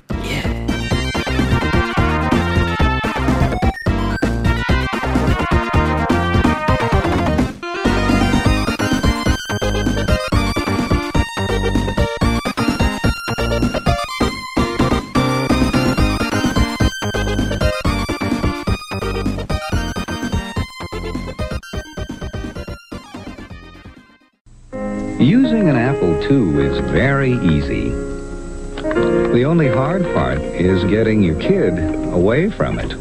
Apple II is very easy. The only hard part is getting your kid away from it.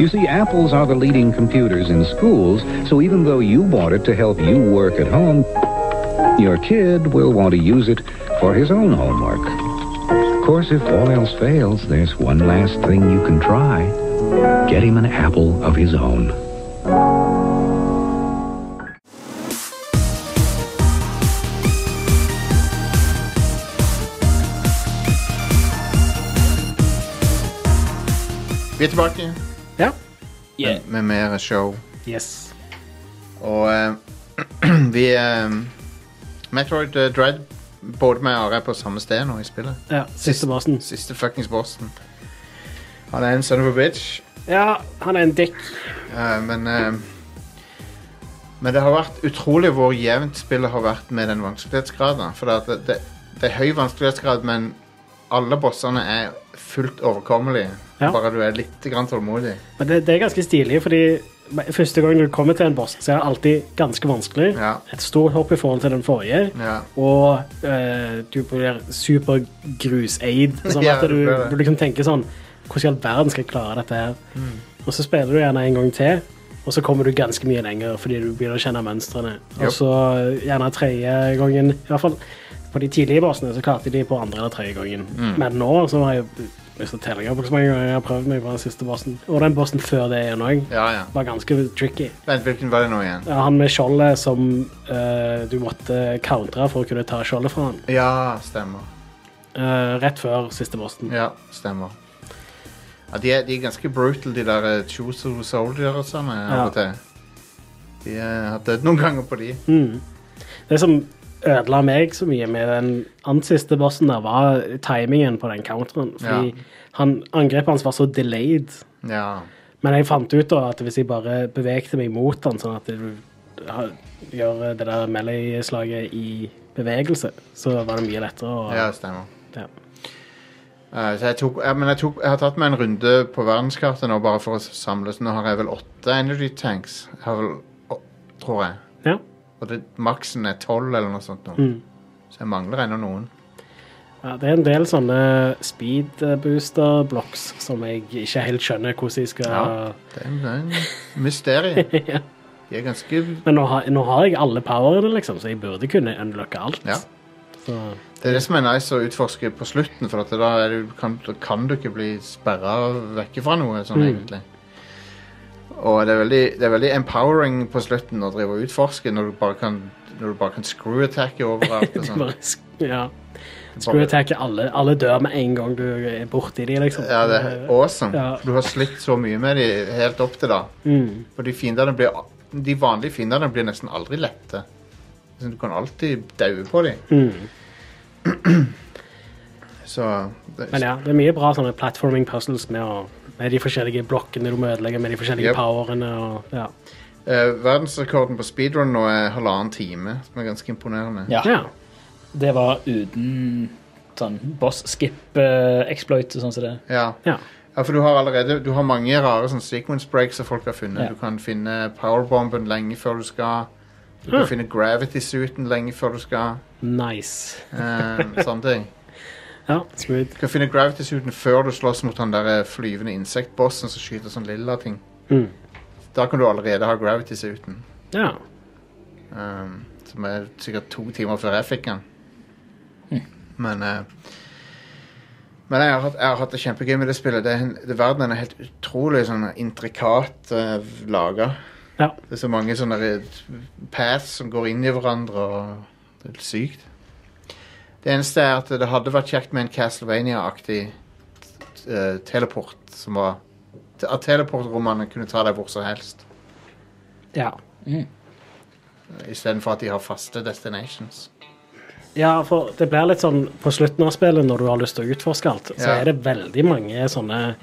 You see, Apples are the leading computers in schools, so even though you bought it to help you work at home, your kid will want to use it for his own homework. Of course, if all else fails, there's one last thing you can try. Get him an Apple of his own. Vi er tilbake Ja. Yeah. med mer show. Yes. Og eh, vi uh, Metroid eh, Dread Både med Are er på samme sted nå i spillet. Ja, siste bossen. Siste fuckings bossen. Han er en son of a bitch. Ja, han er en dick. Eh, men eh, Men det har vært utrolig hvor jevnt spillet har vært med den vanskelighetsgraden. For det, det, det er høy vanskelighetsgrad, men alle bossene er fullt overkommelige. Ja. Bare du er litt grann tålmodig. Men det, det er ganske stilig, fordi første gang du kommer til en boss, så er det alltid ganske vanskelig. Ja. Et stort hopp i forhold til den forrige. Ja. Og eh, du blir supergruseid. Sånn at du, du liksom tenker sånn Hvordan i all verden skal jeg klare dette her? Mm. Og så spiller du gjerne en gang til, og så kommer du ganske mye lenger fordi du begynner å kjenne mønstrene. Og så eh, gjerne tredje gangen I hvert fall på de tidlige bossene så klarte de på andre eller tredje gangen. Mm. Men nå så har jeg lyst til å på hvor mange ganger jeg har prøvd meg på den siste bossen. Og den bossen før det igjen òg ja, ja. var ganske tricky. Vent, hvilken var det nå igjen? Ja, Han med skjoldet som uh, du måtte countre for å kunne ta skjoldet fra han. Ja, stemmer. Uh, rett før siste bossen. Ja, stemmer. Ja, de, er, de er ganske brutal, de der uh, Choso Soldier-ene av Ja. og til. De eh, har dødd noen ganger på de. Mm. Det som ødela meg så mye med den ansiste bossen, der, var timingen på den counteren. Fordi han, angrepet hans var så delayed. Ja. Men jeg fant ut da at hvis jeg bare bevegte meg mot den, sånn at du gjør det der melee-slaget i bevegelse, så var det mye lettere å Ja, stemmer. Ja. Uh, så jeg, tok, ja, men jeg, tok, jeg har tatt meg en runde på verdenskartet nå bare for å samle, så nå har jeg vel åtte energy tanks. Jeg har vel, å, tror jeg. Ja. Og det, maksen er tolv eller noe sånt nå. Mm. Så jeg mangler ennå noen. Ja, det er en del sånne speed booster blocks som jeg ikke helt skjønner hvordan jeg skal Ja. Det er, det er en mysterie. Ja. De er ganske Men nå har, nå har jeg alle powerene, liksom, så jeg burde kunne unlocke alt. Ja. Så, Det er det som er nice å utforske på slutten, for da, du, kan, kan du ikke bli sperra vekk fra noe, sånn Mm. egentlig. Og det er, veldig, det er veldig empowering på slutten å drive og utforske når du bare kan, når du bare kan screw attacke overalt. Og sånn. ja. Screw attack alle, alle dør med en gang du er borti de, liksom. Ja, det er awesome. Ja. Du har slitt så mye med de helt opp til da. Mm. For de fiendene blir De vanlige fiendene blir nesten aldri lette. Du kan alltid daue på dem. Mm. Så det, Men ja, det er mye bra sånne platforming puzzles med, å, med de forskjellige blokkene du må ødelegge, med de forskjellige Yep. powerene og ja. Eh, verdensrekorden på speedrun nå er halvannen time, som er ganske imponerende. Ja. ja. Det var uten sånn boss skip-exploit og sånn som det. Ja. Ja. ja, for du har allerede Du har mange rare sånn sequence breaks som folk har funnet. Ja. Du kan finne powerbomben lenge før du skal. Du kan finne gravity-suiten lenge før du skal. Nice. Eh, sånne ting. Ja, sweet. Du kan finne gravity-suiten før du slåss mot han der flyvende insektbossen som skyter sånn lilla ting. Mm. Da kan du allerede ha gravity-suiten. Ja. Um, som er sikkert to timer før jeg fikk den. Men uh, Men jeg har, hatt, jeg har hatt det kjempegøy med det spillet. Det det, Verden er helt utrolig sånn intrikat uh, laga. Ja. Det er så mange sånne eh, paths som går inn i hverandre, og det er helt sykt. Det eneste er at det hadde vært kjekt med en Castlevania-aktig eh, teleport som var At teleportrommene kunne ta deg hvor som helst. ja. Istedenfor at de har faste destinations. Ja, for det blir litt sånn på slutten av spillet, når du har lyst til å utforske alt, så Ja. er det veldig mange sånne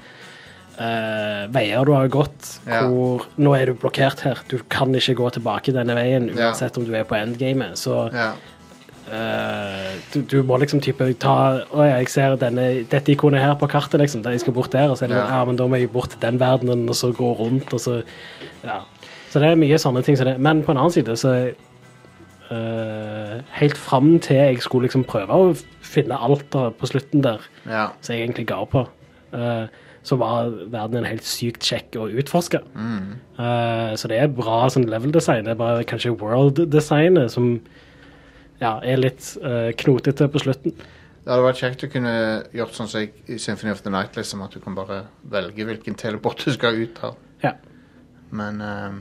uh, veier du har gått, Ja. hvor nå er du blokkert her. Du kan ikke gå tilbake denne veien, Ja. uansett om du er på endgamet. Så Eh, du, du må liksom type ta Å ja, jeg ser denne, dette ikonet her på kartet, liksom. Der jeg skal bort der. Og så er det Ja. ja. men da må jeg bort til den verdenen, og så gå rundt, og så Ja. Så det er mye sånne ting som det. Men på en annen side så uh, Helt fram til jeg skulle liksom prøve å finne alt på slutten der, ja. som jeg egentlig ga på, uh, så var verden en helt sykt kjekk å utforske. Mm. Så det er bra sånn level design. Det er bare kanskje world-designet som ja, er litt uh, knotete på slutten. Det hadde vært kjekt å kunne gjort sånn som i Symphony of the Night, liksom, at du kan bare velge hvilken teleport du skal ut av. Ja. Men uh,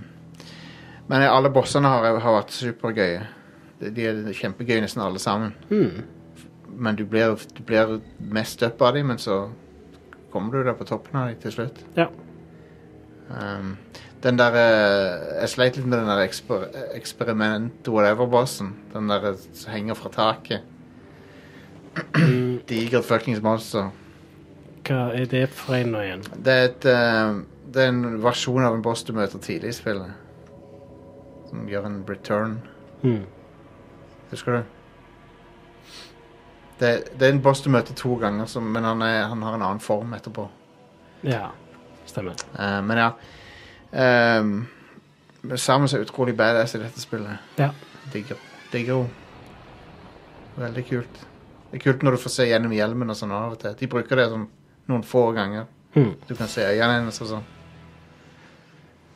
Men alle bossene har, har vært supergøye. De, de er kjempegøye nesten alle sammen. Mm. Men du blir, du blir mest up av dem, men så kommer du der på toppen av dem til slutt. Ja. Ehm, den der eh, Jeg sleit litt med den der eksper, eksperiment whatever-bossen. Den der eh, som henger fra taket. Digert fuckings monster. Hva er det for en nå igjen? Det er, et, eh, det er en versjon av en boss du møter tidlig i spillet. Som gjør en return. Hmm. Husker du? Det, det er en boss du møter to ganger, som, men han, er, han har en annen form etterpå. Ja, stemmer. Eh, men ja um, Samus er utrolig badass i dette spillet. Ja. Digger hun henne. Veldig kult. Det er kult når du får se gjennom hjelmen og sånn av og til. De bruker det sånn noen få ganger. Mm. Du kan se øynene hennes og sånn.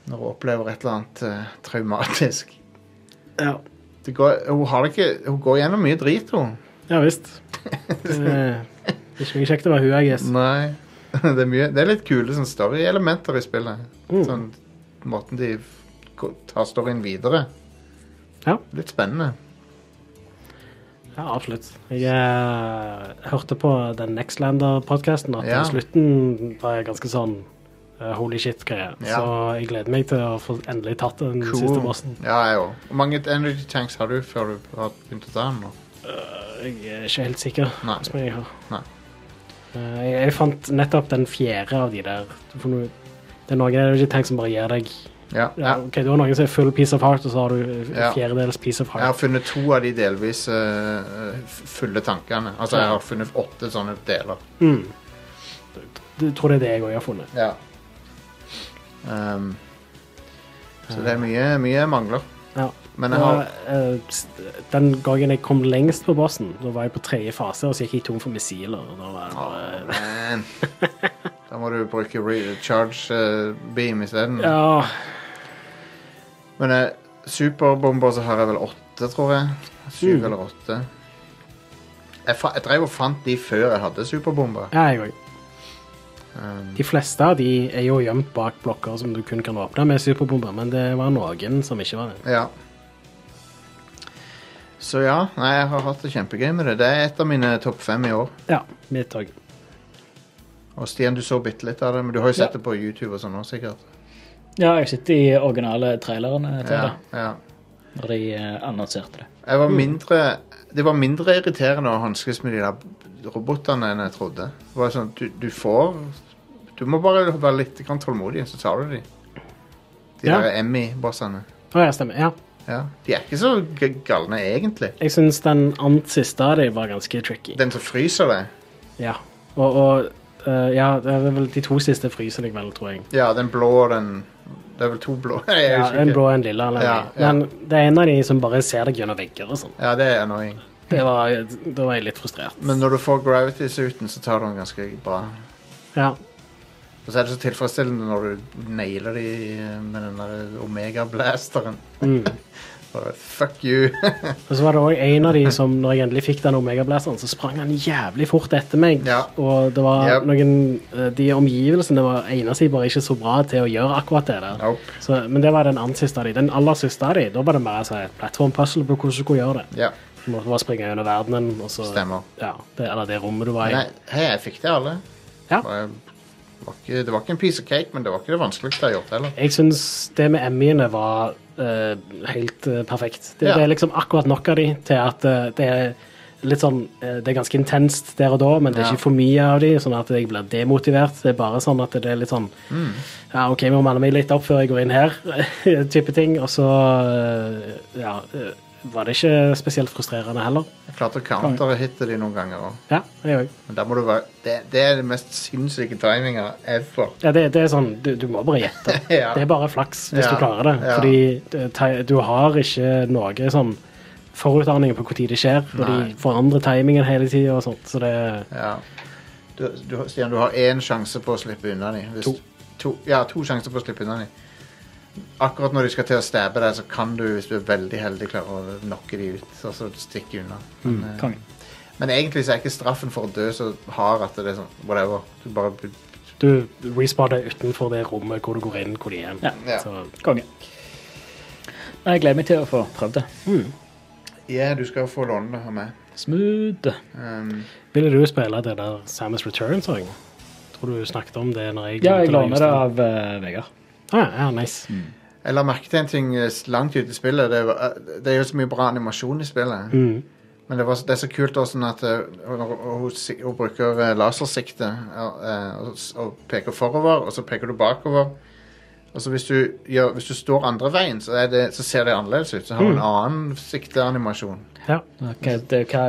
Når hun opplever et eller annet uh, traumatisk. Ja. Det går, hun, har ikke, hun går gjennom mye drit, hun. ja visst. Det er ikke mye kjekt å være hun, jeg guess. Nei. Det er, mye, det er litt kule sånn story-elementer i spillet. Mm. Sånn måten de tar storyen videre. Ja. Litt spennende. Ja, absolutt. Jeg eh, hørte på den Nextlander-podkasten at Ja. slutten var ganske sånn eh, holy shit-greie. Ja. Så jeg gleder meg til å få endelig tatt den siste bossen. Ja, jeg òg. Hvor mange energy tanks har du før du har begynt å ta den? nå? Jeg er ikke helt sikker. Nei. jeg. Eh, jeg, jeg fant nettopp den fjerde av de der. Får noe Det er noen tanks som bare gir deg Ja, ja, ok, Du har noen som er full piece of heart, og så har du eh, fjerdedels piece of heart. Jeg har funnet to av de delvis uh, fulle tankene. Altså, jeg har funnet åtte sånne deler. Mm. Jeg tror det er det jeg òg har funnet. Ja. Um, så det er mye, mye mangler. Ja. Men jeg har den gangen jeg kom lengst på bossen, da var jeg på tredje fase, og så gikk jeg tom for missiler. og Da var jeg bare, Man. Da må du bruke recharge uh, beam isteden. ja, Men uh, superbomber så har jeg vel åtte, tror jeg. Syv Mm. eller åtte. Jeg, jeg drev og fant de før jeg hadde superbomber. ja, jeg òg. Um, De fleste av de er jo gjemt bak blokker som du kun kan åpne med superbomber, men det var noen som ikke var det. ja. Så ja, nei, jeg har hatt det kjempegøy med det. Det er et av mine topp fem i år. Ja, mitt òg. Og Stian, du så bitte litt av det, men du har jo sett Ja. det på YouTube og sånn òg, sikkert. Ja, jeg sitter i originale trailerne til Ja, det, ja. når de eh, annonserte det. Var mindre, det var mindre irriterende å hanskes med de der robotene enn jeg trodde. Det var sånn, du, du får Du må bare være litt tålmodig, så tar du de. De Ja. der Emmy-bossene. Å ja, stemmer. Ja. Ja. De er ikke så galne, egentlig. Jeg syns den ant siste av dem var ganske tricky. Den som fryser deg. Ja. Og, og eh, ja, det er vel de to siste fryser jeg vel, tror jeg. Ja, den blå og den Det er vel to blå. Ja, en blå og en lilla. Eller Ja, ja. Men det er en av de som bare ser deg gjennom vegger og sånn. Ja, det er annoying. Det var- Da var jeg litt frustrert. Men når du får gravity-suiten, så tar du den ganske bra. Ja. Og så er det så tilfredsstillende når du nailer de med den der Omega-blasteren. Mm. Bare fuck you. Og så var det òg en av de som, når jeg endelig fikk den Omega-blasteren, så sprang han jævlig fort etter meg. Ja. Og det var Yep. noen eh, De omgivelsene var egnet seg bare ikke så bra til å gjøre akkurat det der. Nope. Så, men det var den andre siste av de. Den aller siste av de, da var det mer altså, et plattformpuzzle på hvordan du skulle gjøre det. Ja, Du måtte bare springe gjennom verdenen, og så stemmer. Ja, det, eller det rommet du var i. Nei, hei, jeg fikk det alle. Ja. Bare- Det var, ikke, det var ikke en piece of cake, men det var ikke det vanskeligste jeg har gjort heller. Jeg syns det med Emmyene var eh, helt uh, perfekt. Det, Ja. det er liksom akkurat nok av de til at uh, det er litt sånn Det er ganske intenst der og da, men det er Ja. ikke for mye av de, sånn at jeg blir demotivert. Det er bare sånn at det er litt sånn Mm. Ja, OK, vi må manne meg litt opp før jeg går inn her, type ting. Og så Ja. Var det ikke spesielt frustrerende heller. Jeg klarte å counter-hitte de noen ganger òg. Ja, jeg. Men da må du være det, det er det mest sinnssyke timinga ever. Ja, det, det er sånn Du, du må bare gjette. Ja. Det er bare flaks hvis Ja, du klarer det. Fordi du har ikke noe sånn forutdanning på når det skjer, og Nei. de forandrer timingen hele tida og sånt, så det Ja. Du, du, Stian, du har én sjanse på å slippe unna dem. To. To, ja, to sjanser på å slippe unna dem. Akkurat når de skal til å stabbe deg, så kan du, hvis du er veldig heldig, klare å knocke de ut. Og så stikke unna. Men, eh, men egentlig så er ikke straffen for å dø så hard at det er sånn whatever. Du bare Du respawner utenfor det rommet hvor du går inn, hvor de er. Ja. Ja. Så, Konge. Nei, Jeg gleder meg til å få prøvd det. Ja, du skal få låne det av meg. Smooth. Um, ville du spille det der Samus Returns så? Tror du snakket om det når jeg Ja, jeg låner det av uh, Vegard. Ah, ja, nice. jeg la merke til en ting eh, langt ute i spillet. Det, var, eh, det er jo så mye bra animasjon i spillet. Mm. Men det, var, det er så kult også sånn at hun, hun, hun bruker eh, lasersikte eh, og, og peker forover, og så peker du bakover. Og så hvis du, ja, hvis du står andre veien, så, er det, så ser det annerledes ut. Så har hun en annen sikteanimasjon. Ja. Hva, det, hva,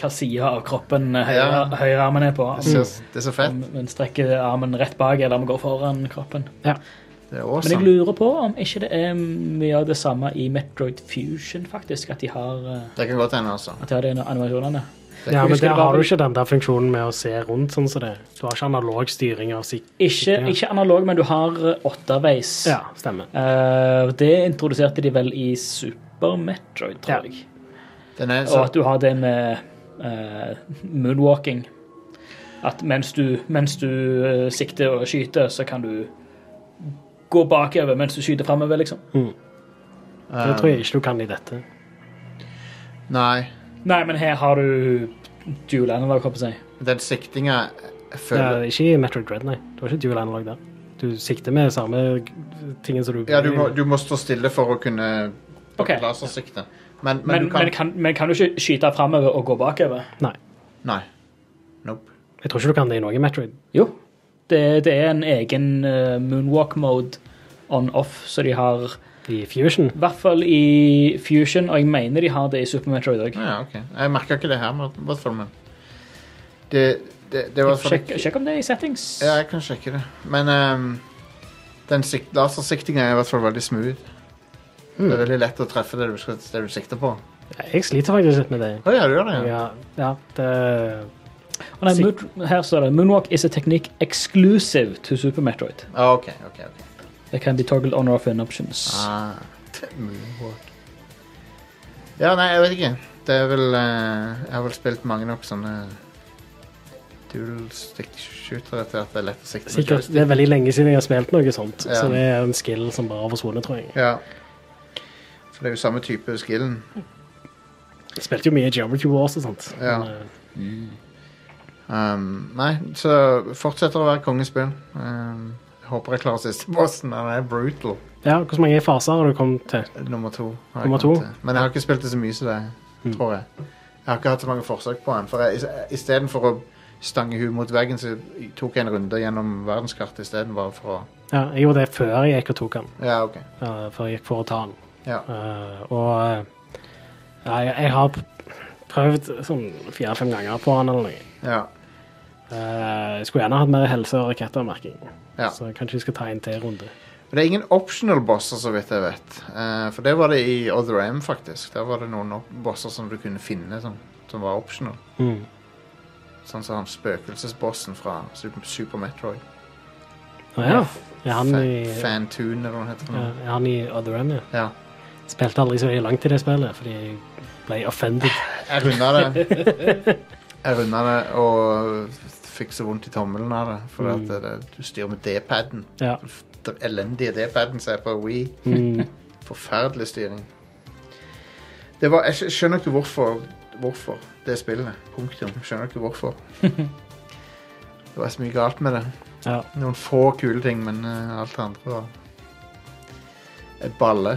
hva side av kroppen høyre, Ja. høyre er på. Det, ser, det er så fett. Om om strekker armen rett bak, eller om den går foran kroppen. ja. Det er Men jeg lurer på om ikke det er mye av det samme i Metroid Fusion, faktisk. At de har, eh, Det kan godt hende, altså. at de har de animasjonene. ja, men der det har du ikke den der funksjonen med å se rundt sånn som det. Du har ikke analog styring av sik... Ikke, ikke analog, men du har eh, åtteveis. Ja, stemmer. Uh, det introduserte de vel i Super Metroid, tror Ja. jeg. Den er Og at du har det med uh, moonwalking. At mens du, mens du uh, sikter og skyter, så kan du gå bakover mens du skyter framover, liksom. Det tror jeg ikke du kan i dette. Nei. Nei, men her har du dual analog, håper å. Den siktinga føler Ja, ikke i Metroid Dread, nei. Du har ikke dual analog der. Du sikter med samme tingen som du Ja, du må, du må stå stille for å kunne okay. lasersikte. Men, men, Men, du kan men, kan, men kan du ikke skyte framover og gå bakover? Nei. Nei. Nope. Jeg tror ikke du kan det i noe Metroid. Jo. Det, det er en egen eh, moonwalk-mode on-off, så de har I Fusion. I hvert fall i Fusion, og jeg mener de har det i Super Metroid òg. Ja, ok. Jeg merka ikke det her, men- i hvert fall, men Det, det, det var Sjekk, sjekk om det er i settings. Ja, jeg kan sjekke det. Men um, den sik- lasersiktinga er i hvert fall veldig smooth. Det er veldig lett å treffe det du, skal, det du sikter på. Jeg sliter faktisk litt med det. Å ja, du gjør det? Ja. Ja, ja det Og nei, Moon- her står det Moonwalk is a technique exclusive to Super Metroid. Ah, ok, ok, ok. It can be toggled on or off in options. Ah, moonwalk. Ja, nei, jeg vet ikke. Det er vel uh, Jeg har vel spilt mange nok sånne dual stick shootere til at det er lett å sikte med Sikkert, joystick. det er veldig lenge siden jeg har spilt noe sånt, Ja. så det er en skill som bare har forsvunnet, tror jeg. Ja. For det er jo samme type skillen. Jeg spilte jo mye Geometry Wars og sånt. Ja. Men, eh, Um, nei, så fortsetter å være kongespill. Um, jeg håper jeg klarer siste bossen. Den er brutal. ja, hvor mange faser har du kommet til? Nummer to. Nummer to? til. Men jeg har ikke spilt det så mye som det, Mm. tror jeg. Jeg har ikke hatt så mange forsøk på den. For Istedenfor å stange huet mot veggen, så tok jeg en runde gjennom verdenskartet isteden. Å Ja, jeg gjorde det før jeg gikk og tok den. Ja, OK. Uh, før jeg gikk for å ta den. Ja. Uh, og uh, jeg, jeg har prøvd sånn fire-fem ganger på den eller noe. ja. Eh, jeg skulle gjerne hatt mer helse- og rakettermerking, Ja. så kanskje vi skal ta en til runde. Men det er ingen optional bosser, så vidt jeg vet. Eh, for det var det i Other M, faktisk. Der var det noen bosser som du kunne finne som, som var optional. Mm. Sånn som han spøkelsesbossen fra Super, Super Metroid. Å ja. Er han i, Fa- Fantoon, eller hva det heter. han. ja, er han i Other M, ja? Ja. Spilte aldri så langt i det spillet, fordi jeg ble offended. Jeg runda det. Jeg runda det og fikk så vondt i tommelen av det. For Mm. at det, du styrer med D-paden. Ja. Den elendige D-paden som er på We. Mm. Forferdelig styring. Det var, jeg skjønner ikke hvorfor, hvorfor det spillet. Punktum. Skjønner ikke hvorfor. Det var så mye galt med det. ja. Noen få kule ting, men uh, alt det andre var et balle.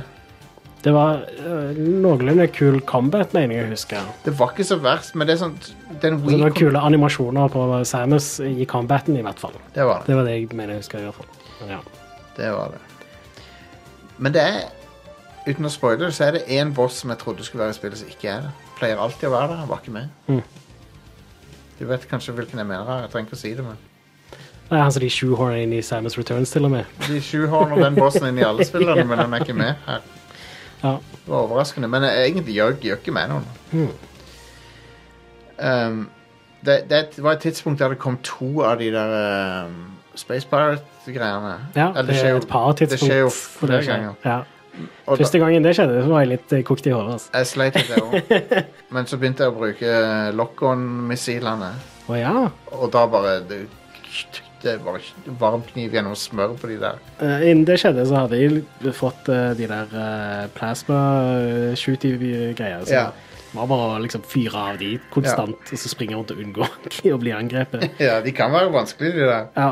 Det var uh, noenlunde kul combat, mener jeg å huske. Det var ikke så verst, men det er sånn Den det var kule animasjoner på Samus i combaten, i hvert fall. Det var det. Det var det jeg mener jeg husker. i hvert fall. Men ja. Det var det. Men det er Uten å spoile det, så er det én boss som jeg trodde skulle være i spillet, som ikke er det. Pleier alltid å være der. Han var ikke med. Mm. Du vet kanskje hvilken jeg mener. her, Jeg trenger ikke å si det, men Nei, altså De shoehorner inn i Samus Returns, til og med. De shoehorner den bossen inn i alle spillene, men han er ikke med her. Ja. Det var overraskende, men egentlig gjør, gjør ikke meg noen. Mm. Um, det, det var et tidspunkt der det kom to av de der um, Space Pirate-greiene. Ja, Eller det skjer er jo- et par tidspunkt. Det skjer jo flere skjer. ganger. Ja. Og Første gangen det skjedde, så var jeg litt eh, kokt i hodet. Altså. Jeg sleit litt, jeg òg. Men så begynte jeg å bruke lock-on-missilene. Oh, ja. Og da bare Det, det var bare varm kniv gjennom smør på de der. Eh, Innen det skjedde, så hadde jeg fått eh, de der uh, plasma-shooty-greier. Så Ja. det var bare å liksom fyre av de konstant, og så springe rundt og unngå å bli angrepet. Ja, de kan være vanskelige, de der. Ja.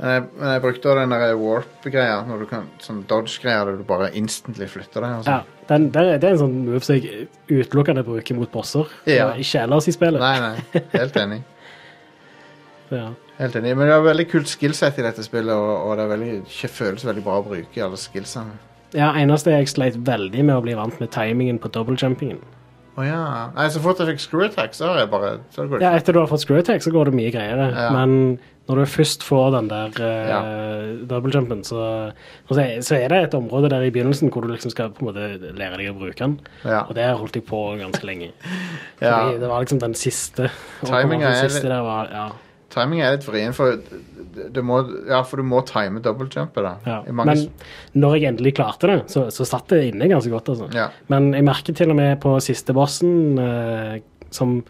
Men jeg, men jeg brukte også den der warp-greia. Når du kan, sånn dodge-greia der du bare instantly flytter deg. Og ja. Den, er- det er en sånn move som jeg utelukkende bruker mot bosser, Ja. og ikke ellers i spillet. Nei, nei. Helt enig. Ja. Helt enig. Men det er veldig kult skillset i dette spillet, og, og det er veldig, føles veldig bra å bruke alle skillsene. ja, eneste jeg sleit veldig med å bli vant med timingen på double-jumpingen. oh, ja. Nei, så fort jeg fikk screw attack, så har jeg bare så går det Ja, etter du har fått screw attack, så går det mye greiere. Ja. Men når du først får den der uh, Ja. double-jumpen, så, så er- det et område der i begynnelsen hvor du liksom skal på en måte lære deg å bruke den. Ja. Og det holdt jeg på ganske lenge. Ja. Fordi det var liksom den siste. Timinga er litt- der var, ja, Timing er litt vrien, for må, ja, for du må time dobbeltjumpet, da. ja. Mange Men når jeg endelig klarte det, så, så satt det inne ganske godt. altså. ja. Men jeg merker til og med på siste bossen eh, som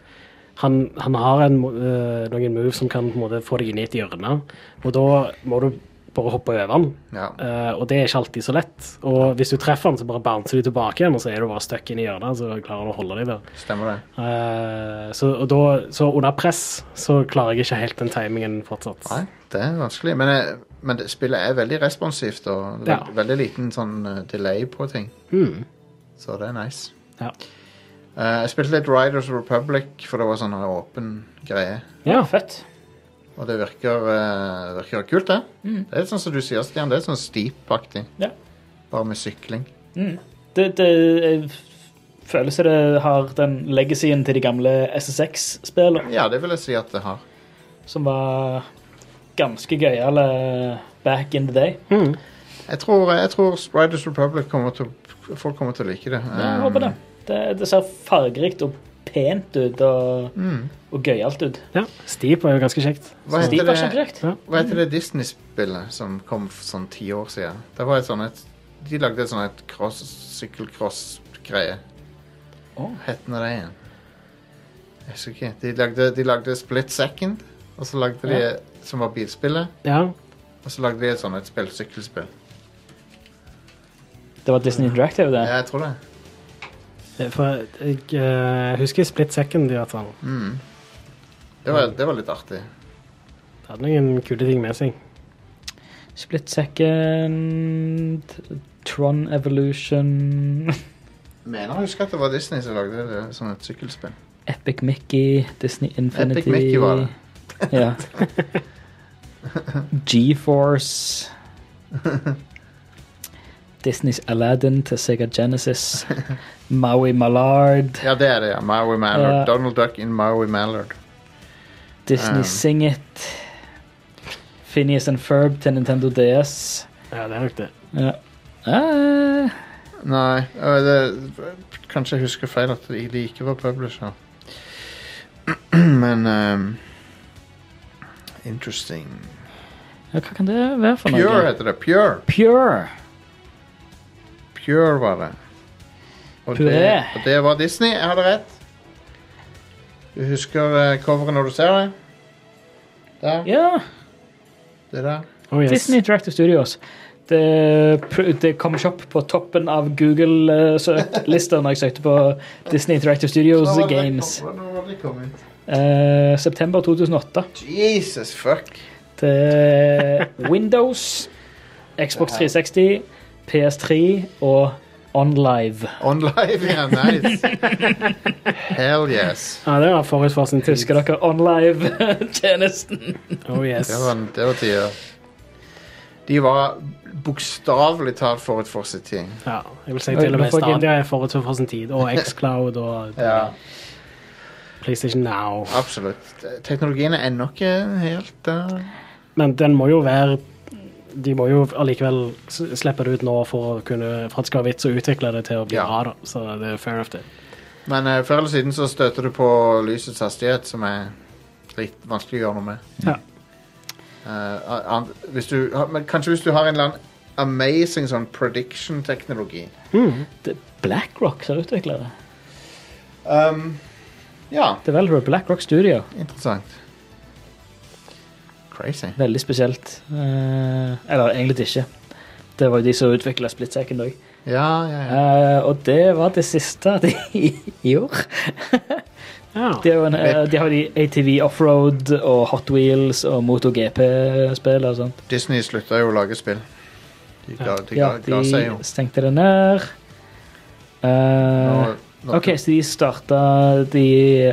han, han har en, eh, noen moves som kan på en måte få deg inn i et hjørne. Og da må du bare hoppe over den. ja. Uh, og det er ikke alltid så lett. Og hvis du treffer den, så bare bouncer du tilbake igjen, og så er du bare stuck inn i hjørnet. Så klarer du å holde deg der. Stemmer det. Uh, så, og da, så under press så klarer jeg ikke helt den timingen fortsatt. Nei, det er vanskelig. Men, men spillet er veldig responsivt, og Ja. veldig liten sånn eh, delay på ting. Mm. Så det er nice. Ja. Uh, jeg spilte litt Riders Republic, for det var sånn åpen greie. ja. Fett. Og det virker, eh, virker kult, det. Mm. Det er sånn som du sier, Stian. Det er sånn steep-aktig. Ja. Bare med sykling. Mm. Det, det jeg føles som det har den legacyen til de gamle SSX-spillene, Ja, det vil jeg si at det har. som var ganske gøyale back in the day. Mm. Jeg tror, jeg tror Riders Republic kommer til Folk kommer til å like det. Jeg håper det. det. Det ser fargerikt og pent ut og, Mm. Og gøyalt ut. Ja, Steep var jo ganske kjekt. Hva, Steve heter var det, kjempekjekt. hva heter det Disney-spillet som kom for sånn ti år siden? Det var et sånn et De lagde et sånn et cross, sykkelcross-greie. Å. Hette det igjen? Jeg husker ikke. De lagde, de lagde Split Second, og så lagde de Ja. som var bilspillet. Ja, Og så lagde de et sånn et spill, sykkelspill. Det var Disney Interactive, det. Ja, jeg tror det. Eh, for jeg eh, husker Split Second i hvert fall. Mm. Det, var, det var litt artig. Det hadde noen kule ting med seg. Split Second, Tron Evolution, Mener jeg husker at det var Disney som lagde det, som et sykkelspill. Epic Mickey, Disney Infinity Epic Mickey var det. Ja. GeForce. Disneys Aladdin til Sega Genesis. Maui Mallard. Ja, det er det, ja. Maui Mallard. Ja. Donald Duck in Maui Mallard. Disney Um. Sing It. Phineas and Ferb til Nintendo DS. Ja, det er nok det. Ja. Ah, Nei, øh, det, kanskje jeg husker feil at de de ikke var publisher. Men ehm, Interesting. ja, hva kan det være for noe? Pure heter det. Pure. Pure. Pure var det. Og det, Puré. og det var Disney. Jeg hadde rett. Du husker eh, coveret når du ser det? Der. Ja. Det der. Oh, yes. Disney Interactive Studios. Det, det kom ikke opp på toppen av Google-lista når jeg søkte på Disney Interactive Studios det Games. kom- det kommet? Eh, september 2008. Jesus fuck. Til Windows, Xbox 360, PS3 og OnLive. On live, ja. Nice. Hell yes. Ja, det var forut for sin tyske. Husker dere OnLive-tjenesten? Oh, yes. Det var, det var tider. De var bokstavelig talt forut for sin tid. Ja, jeg vil si til og med Stadia er forut for sin tid. Og Xcloud og Ja, PlayStation Now. absolutt. Teknologien er ennå ikke helt der. Men den må jo være De må jo allikevel slippe det ut nå for, å kunne, for at det skal være vits å utvikle det til å bli Ja. bra. da. Så det er fair enough, det. Men eh, før eller siden så støter du på lysets hastighet, som er litt vanskelig å gjøre noe med. Ja. Eh, an- hvis du, har- men kanskje hvis du har en eller annen amazing sånn prediction-teknologi. Mm. Det er BlackRock som utvikler det. Um, ja, Developer BlackRock Studio. interessant. Crazy. Veldig spesielt. Eh, eller egentlig ikke. Det var jo de som utvikla Split Second òg. Ja, ja, ja. og det var det siste de gjorde. Ja. De har, jo en, eh, de har de ATV Offroad og Hot Wheels og MotoGP-spill og sånt. Disney slutta jo å lage spill. De ga, de Ja, ga, ga seg jo. de stengte det ned. Eh, Nå, nå, OK, så de starta De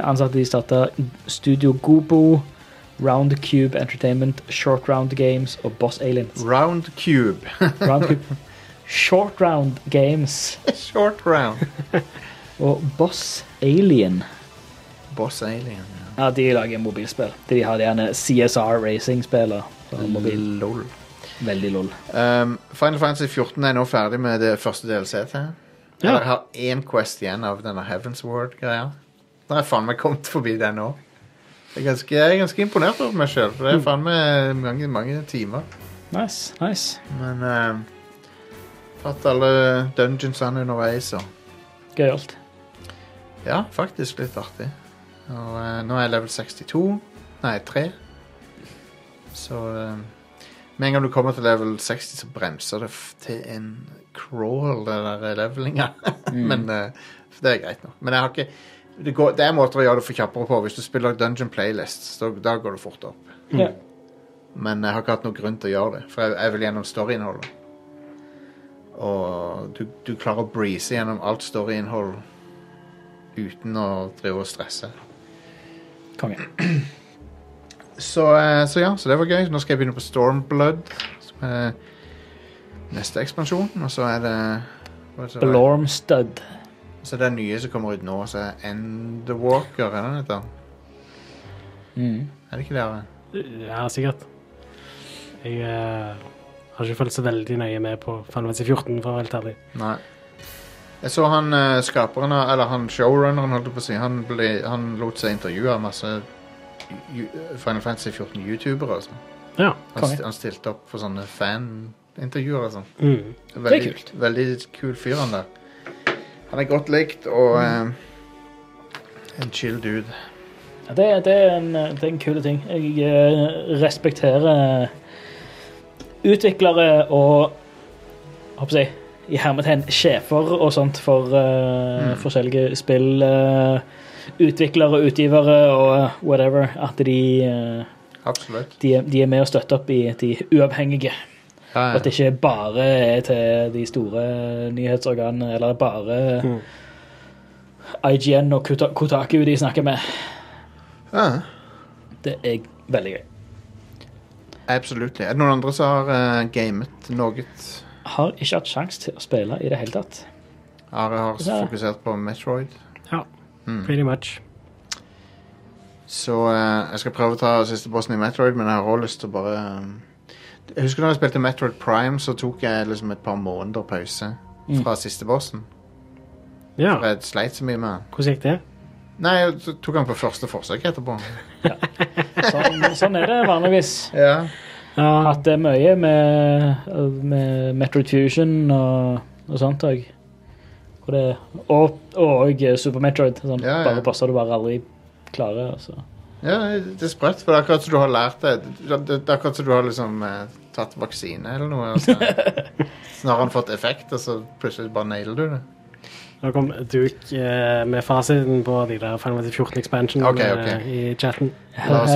ansatte de starta Studio Gobo, Round Cube Entertainment, Short Round Games og Boss Aliens. Round Cube. Round Cube. Short Round Games Short round. og Boss Alien. Boss Alien. Ja. Ja, de lager mobilspill. De har gjerne CSR Racing-spiller. Lol. Veldig lol. Um, Final Fantasy 14 er nå ferdig med det første DLC til. Ja. Har én Quest igjen av denne Heavens Ward-greia. Nå har jeg faen meg kommet forbi den nå. Jeg er ganske, jeg er ganske imponert over meg sjøl, for det er faen meg mange, mange timer. Nice, nice. Men um, tatt alle dungeonsene underveis og Gøyalt. Ja, faktisk litt artig. Og eh, nå er jeg level 62. Nei, 3. Så eh, med en gang du kommer til level 60, så bremser det f til en crawl, det der levelinga. Men eh, det er greit nok. Men jeg har ikke det, går, det er måter å gjøre det for kjappere på. Hvis du spiller Dungeon Playlists, så, da går det fort opp. Ja. Men jeg har ikke hatt noen grunn til å gjøre det, for jeg, jeg vil gjennom storyinnholdet. Og du, du klarer å breeze gjennom alt storyinnhold uten å drive og stresse. Konge. Så, eh, så ja, så det var gøy. Nå skal jeg begynne på Stormblood, som er neste ekspansjon. Og så er det, Blormstud. Så det er nye som kommer ut nå, så er Endwalker, er det den heter? Mm. Er det ikke det? Are? Ja, sikkert. Jeg eh, har ikke fulgt så veldig nøye med på Final Fantasy 14, for å være helt ærlig. Nei. Jeg så han eh, skaperen av Eller han showrunneren, holdt jeg på å si. Han, ble, han lot seg intervjue av masse ju- Final Fantasy 14-youtubere. Altså. Ja. Han, Konge. st han stilte opp for sånne fanintervjuer og sånn. Mm. Veldig, kult. Veldig kul fyr, han der. Han er godt likt og eh, en chill dude. Ja, det, det, er en, det er en kul ting. Jeg eh, respekterer utviklere og håper jeg, i hermetegn sjefer og sånt for eh, forskjellige spill. eh, utviklere, utgivere og whatever. At de, eh, Absolutt. de, de er med og støtter opp i de uavhengige. Ja, At det ikke bare er til de store nyhetsorganene, eller bare Mm. IGN og Kotaku de snakker med. ja. Det er veldig gøy. Absolutt. Er det noen andre som har uh, gamet noe? Har ikke hatt sjanse til å spille i det hele tatt. Are har Ja. fokusert på Metroid. ja. Mm. Pretty much. Så uh, jeg skal prøve å ta siste bossen i Metroid, men jeg har også lyst til å bare eh, Jeg husker da jeg spilte Metroid Prime, så tok jeg liksom et par måneder pause Mm. fra siste bossen. Ja. For jeg sleit så mye med den. Hvordan gikk det? Nei, jeg tok han på første forsøk etterpå. Sånn, sånn er det vanligvis. Ja. At det mye med, med Metroid Fusion og, og sånt òg. Og, og Super Metroid. Sånn, Ja, ja. Bare passer du bare aldri klarer. Altså. Ja, det er sprøtt, for det er akkurat som du har lært det. Det det er akkurat som du har liksom eh, tatt vaksine eller noe. Altså. Så har han fått effekt, og så plutselig bare nailer du det. Nå kom Duke eh, med fasiten på de der Final Fantasy 14 expansion Ok, ok. eh, i chatten. La oss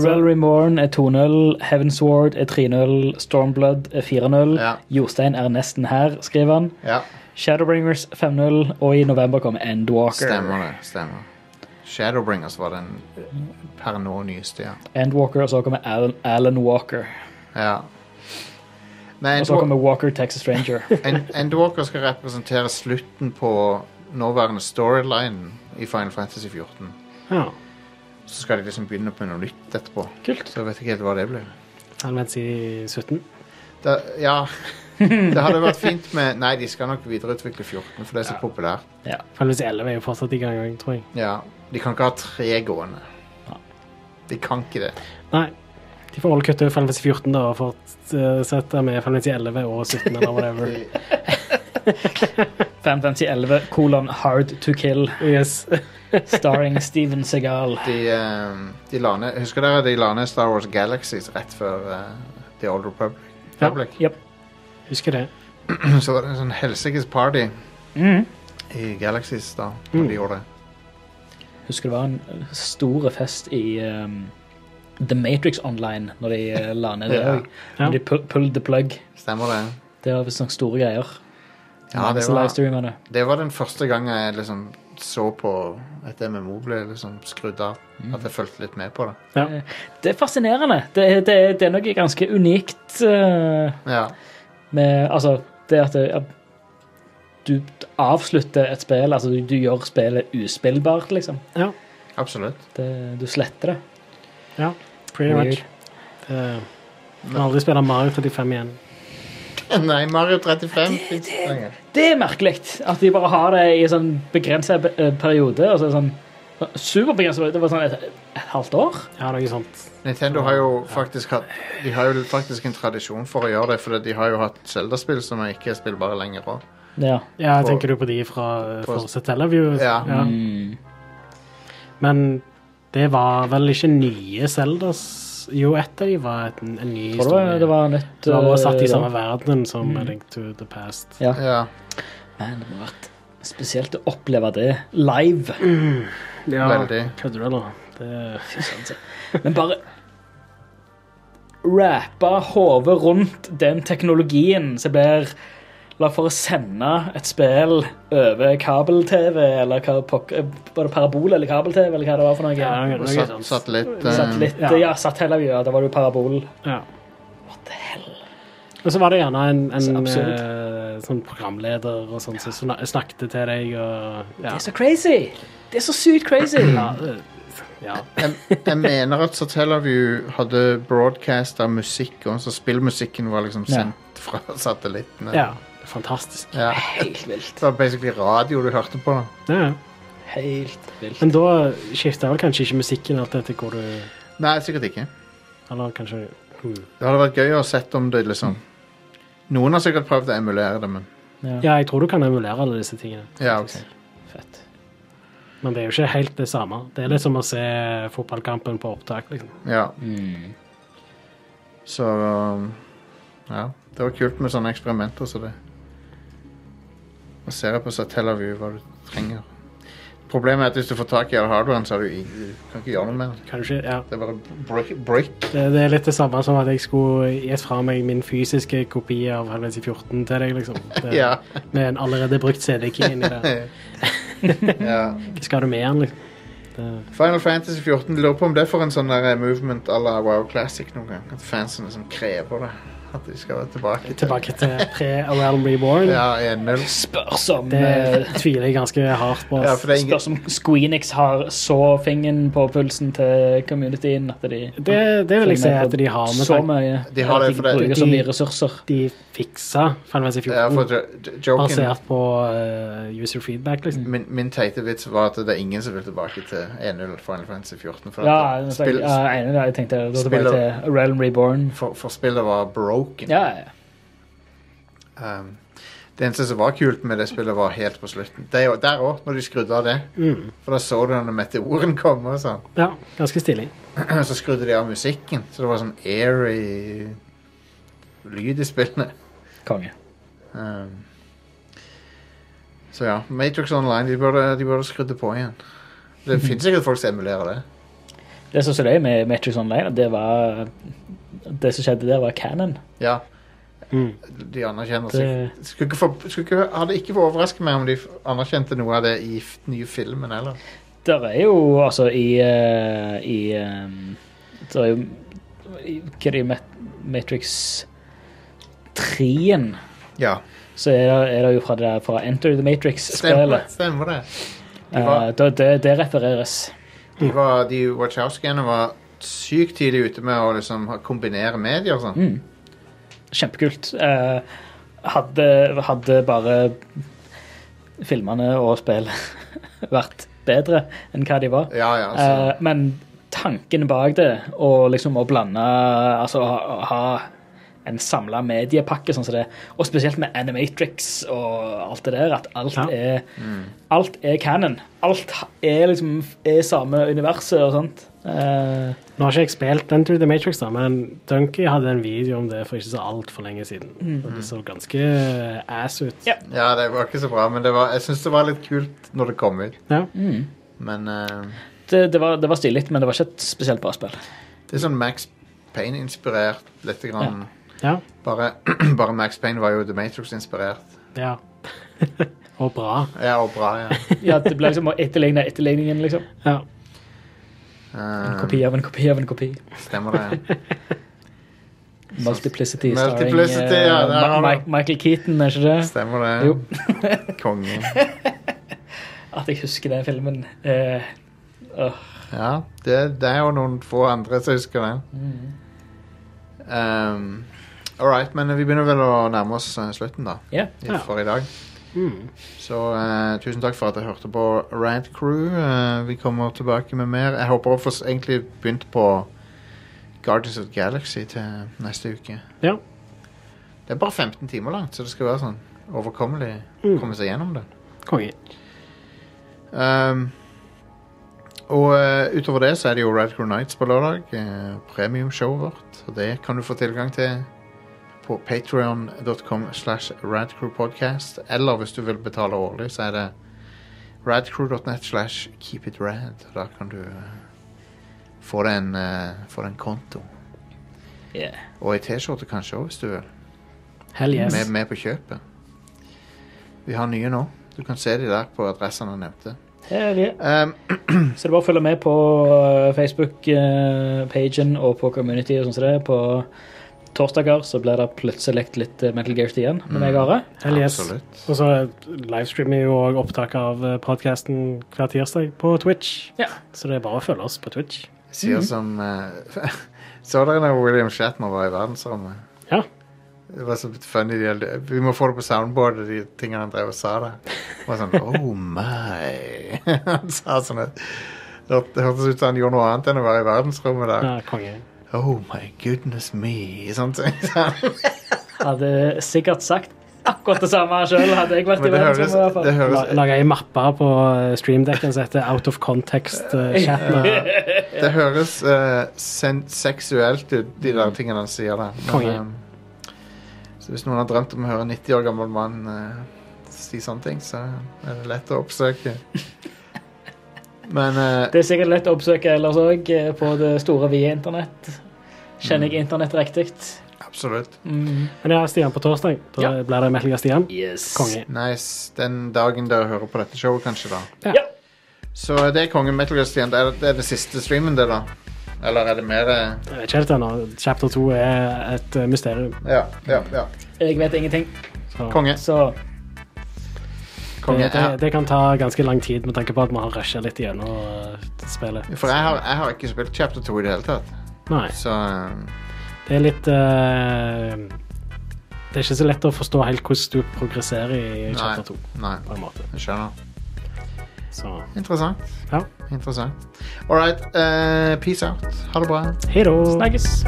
få Morn er 2-0, Heavensward er 3-0, Stormblood er 4-0. Ja. Jostein er nesten her, skriver han. Ja, Shadowbringers 5-0, og i november kommer Endwalker. stemmer det. Stemmer. Shadowbringers var den per nå nyeste, ja. Endwalker, og så kommer Alan, Alan Walker. ja. Men Og så kommer Walker Texas Ranger. Endwalker skal representere slutten på nåværende storyline i Final Fantasy 14. Ja. Så skal de liksom begynne på noe nytt etterpå. Kult. Så jeg vet ikke helt hva det blir. Final Fantasy 17. Da, ja, det hadde vært fint med Nei, de skal nok videreutvikle 14, for det er så populært. Final Fantasy 11 er jo fortsatt i gang, tror jeg. Ja, De kan ikke ha tre gående. Ja. De kan ikke det. Nei. De får alle kutte Final 14 da, og fortsette med Final Fantasy 11 og 17 eller whatever. Final Fantasy 11, kolon Hard to Kill, yes. starring Steven Segal. De, eh, de la ned Husker dere de la ned Star Wars Galaxies rett før uh, The Old Republic? Ja. Yep. Husker det. Så var det en sånn helsikes party mm. i Galaxies da, når Mm. de gjorde det. Husker det var en stor fest i um, The Matrix Online når de uh, la ned det Ja. òg. Ja. De pu- pulled the plug. Stemmer det? Det var visstnok store greier. Ja, det var, det. det var den første gangen jeg liksom så på et MMO ble liksom skrudd av. At jeg fulgte litt med på det. Ja. Det er fascinerende. Det, det, det er noe ganske unikt uh, Ja, med Altså, det at det, at du avslutter et spill, altså du, du gjør spillet uspillbart, liksom. ja. absolutt. Det, du sletter det. ja. Pretty Weird. much. Det, har kan aldri spille Mario 35 igjen. Nei, Mario 35 fins ikke lenger. Det er merkelig at de bare har det i en sånn begrenset eh, periode. Altså sånn sånn superbegrenset periode. Det var sånn et, et halvt år. Ja, noe sånt. Nintendo har jo faktisk hatt De har jo faktisk en tradisjon for å gjøre det, for de har jo hatt Zelda-spill som ikke er spillbare lenger òg. Ja. Ja, På- tenker du på de fra på- Force Teleview? Ja. Mm. Men det var vel ikke nye Zeldas? Jo, ett av de var et, en ny Tror historie. det var nytt Det var satt i eh, samme verden som Mm. Link to the Past. Ja. Ja, Men det må ha vært spesielt å oppleve det live. Ja, veldig. kødder du, eller? Det, Men bare rappe hodet rundt den teknologien som blir La for å sende et spill over kabel-TV, eller hva, pok- parabol eller kabel-TV, eller hva det var for noe? Ja, noe, noe sat, sånt. satellitt eh, Satellitt, Ja. ja, satellitt, ja, da var det jo parabol. Ja. What the hell? Og så var det gjerne en, en så eh, sånn programleder og sånn som snak- snakket til deg og Det er så crazy! Det er så sykt crazy! Ja, det- ja. jeg, jeg mener at Satellaview hadde broadcasta av musikk, og så spillmusikken var liksom Ja. sendt fra satellittene. ja. Fantastisk. Ja. Helt vilt. Det var basically radio du hørte på. Ja, ja. Helt vilt. Men da skifter vel kanskje ikke musikken alt etter hvor du Nei, sikkert ikke. Eller kanskje hmm. Det hadde vært gøy å sett om det liksom Noen har sikkert prøvd å emulere det, men Ja. Ja, jeg tror du kan emulere alle disse tingene. ja, ok. Fett. Men det er jo ikke helt det samme. Det er litt som å se fotballkampen på opptak. liksom. Ja, Mm. så um, Ja. Det var kult med sånne eksperimenter som det. Og ser på Satellaview hva du trenger. Problemet er at hvis du får tak i all hardwaren, så har du, i- du kan ikke gjøre noe med det. Kanskje, ja. Det er bare break, break. Det, det er litt det samme som at jeg skulle gitt fra meg min fysiske kopi av Helvete 14 til deg, liksom. Det, Ja. Med en allerede brukt CD-key inni der. ja. Hva skal du med den, liksom? Det, Final Fantasy 14 lurer på om det får en sånn der movement à la WoW Classic noen gang. At fansen liksom krever det. At de skal være tilbake. til- tilbake til pre-A Reborn. Ja, 1-0. Spørs om Det eh, tviler jeg ganske hardt på. Ja, for det er ingen, Spørs om Squeenix har så fingeren på pulsen til communityen at de det, det vil jeg si at de har med så mye. De har det, for det- bruker så mye ressurser. de fiksa Final Fantasy ja, 14 for jo- jo- basert på uh, user feedback, liksom. min, min teite vits var at det er ingen som vil tilbake til 1-0 Final Fantasy 14. For, Ja, at jeg, spill, ja, jeg er. Jeg tenkte da tilbake Spiller- til Realm Reborn. for, for spillet var broken. Ja, ja. Um, det eneste som var kult med det spillet, var helt på slutten. Det, er jo- der òg, når de skrudde av det. Mm. For da så du når meteoren kom og sånn. Ja, ganske stilig. Så skrudde de av musikken, så det var sånn airy lyd i spillene. Konge. Um, så ja, Matrix Online, de burde, de burde skrudd det på igjen. Det finnes sikkert folk som emulerer det. Det som skjedde med Matrix Online, det var Det som skjedde der, var canon. Ja, Mm. de anerkjenner Det- seg. Skulle ikke for, skulle ikke, hadde ikke overrasket meg om de anerkjente noe av det i den nye filmen eller? Der er jo altså i uh, I um, Det er jo i, Hva er det Matrix 3-en? Ja, Så er det, er det jo fra, det der, fra Enter the Matrix-spillet. stemmer det. det var, Uh, det, det, det refereres. De, var, de Wachowskiene var sykt tidlig ute med å liksom kombinere medier sånn. Mm. Kjempekult. Eh, hadde, hadde bare filmene og spillet vært bedre enn hva de var. Ja, ja, altså. Eh, men tanken bak det, og liksom å blande Altså ha, ha en samla mediepakke sånn som det, og spesielt med Animatrix og alt det der, at alt Ja. er Mm. Alt er canon. Alt er liksom er samme universet og sånt. Uh, Nå har ikke jeg spilt Enter the Matrix, da, men Dunky hadde en video om det for ikke så altfor lenge siden. Og det så ganske ass ut. Ja. ja, det var ikke så bra, men det var, jeg syns det var litt kult når det kom ut. Ja. mm. Men uh, det, det, var, det var stilig, men det var ikke et spesielt bra spill. det er sånn Max Payne-inspirert lite grann. Ja. Bare, bare Max Payne var jo The Matrix-inspirert. ja. og bra. Ja, og bra, ja. Ja, Det ble liksom å etterligne etterligningen, liksom. Ja. En Eh, kopi av en kopi av en kopi. Stemmer det. Multiplicity, Multiplicity, starring eh, ja, der Ma- Ma- Michael Keaton, er ikke det? Stemmer det. Jo. Konge. At jeg husker den filmen. Uh, uh. Ja, det, det er jo noen få andre som husker den. Mm. Um, all right, men vi begynner vel å nærme oss eh, slutten, da. Ja. i- Ja. For i dag. Mm. Så uh, tusen takk for at jeg hørte på Rant Crew. Uh, vi kommer tilbake med mer. Jeg håper å få egentlig begynt på Guardians of the Galaxy til neste uke. Ja. Det er bare 15 timer langt, så det skal være sånn overkommelig å Mm. komme seg gjennom det. Konge. Um, og uh, utover det så er det jo Red Crew Nights på lørdag. Uh, Premiumshowet vårt. Og det kan du få tilgang til på patreon.com slash radcrewpodcast. Eller hvis du vil betale årlig, så er det radcrew.net slash keepitrad. Da kan du eh, få deg en, eh, få deg en konto. Yeah. Og ei T-skjorte kanskje òg, hvis du vil. Hell yes. Med, med på kjøpet. Vi har nye nå. Du kan se de der på adressene jeg nevnte. Herlig. Um, Så det er bare å følge med på eh, Facebook-pagen og på community og sånn som det. På torsdager så blir det plutselig litt eh, Metal Gear igjen med meg og Are. Hell yes. Og så livestreamer vi jo òg opptak av podkasten hver tirsdag på Twitch. Ja. Så det er bare å følge oss på Twitch. Sier som uh, Så dere når William Shatner var i verdensrommet? Ja. Det var så funny. De, vi må få det på soundboardet, de tingene han drev og sa der. Det var sånn Oh my. han sa sånn det hørtes ut som han gjorde noe annet enn å være i verdensrommet der. ja konge. Oh my goodness me. Han. Hadde sikkert sagt akkurat det samme sjøl, hadde jeg vært i det høres, verdensrommet. det høres, Laga ei mappe på eh, streamdekken som heter Out of Context-chatten. det høres uh, seksuelt ut, de der tingene han sier der. Men, eh, så hvis noen har drømt om å høre en 90 år gammel mann uh, si sånne ting, så er det lett å oppsøke. Men uh, Det er sikkert lett å oppsøke ellers òg, på det store vide internett. Kjenner jeg internett riktig? absolutt. Mm. Men ja, Stian på torsdag. Da Ja. blir det Metal Gear Stian. Yes. Konge. Nice. Den dagen dere hører på dette showet, kanskje, da. Ja. Ja. Så det er kongen Metal Gear Stian. Det er, det er det siste streamen, det, da? Eller er det mer eh, Jeg vet ikke helt ennå. Chapter 2 er et eh, mysterium. Ja, ja, ja. Jeg vet ingenting, Så Konge. så konge det, det, det kan ta ganske lang tid med tanke på at vi har rusha litt gjennom eh, spillet. For jeg har, jeg har ikke spilt chapter 2 i det hele tatt. Nei. Så eh, Det er litt eh, Det er ikke så lett å forstå helt hvordan du progresserer i chapter 2. Nei, På en måte. jeg skjønner. Så Interessant. ja. Interessant. All right. eh, peace out. Ha det bra. Hei da. snakkes.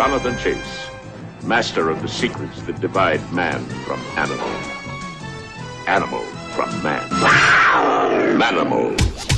Jonathan Chase, master of the secrets that divide man from animal. Animal from man. Manimal.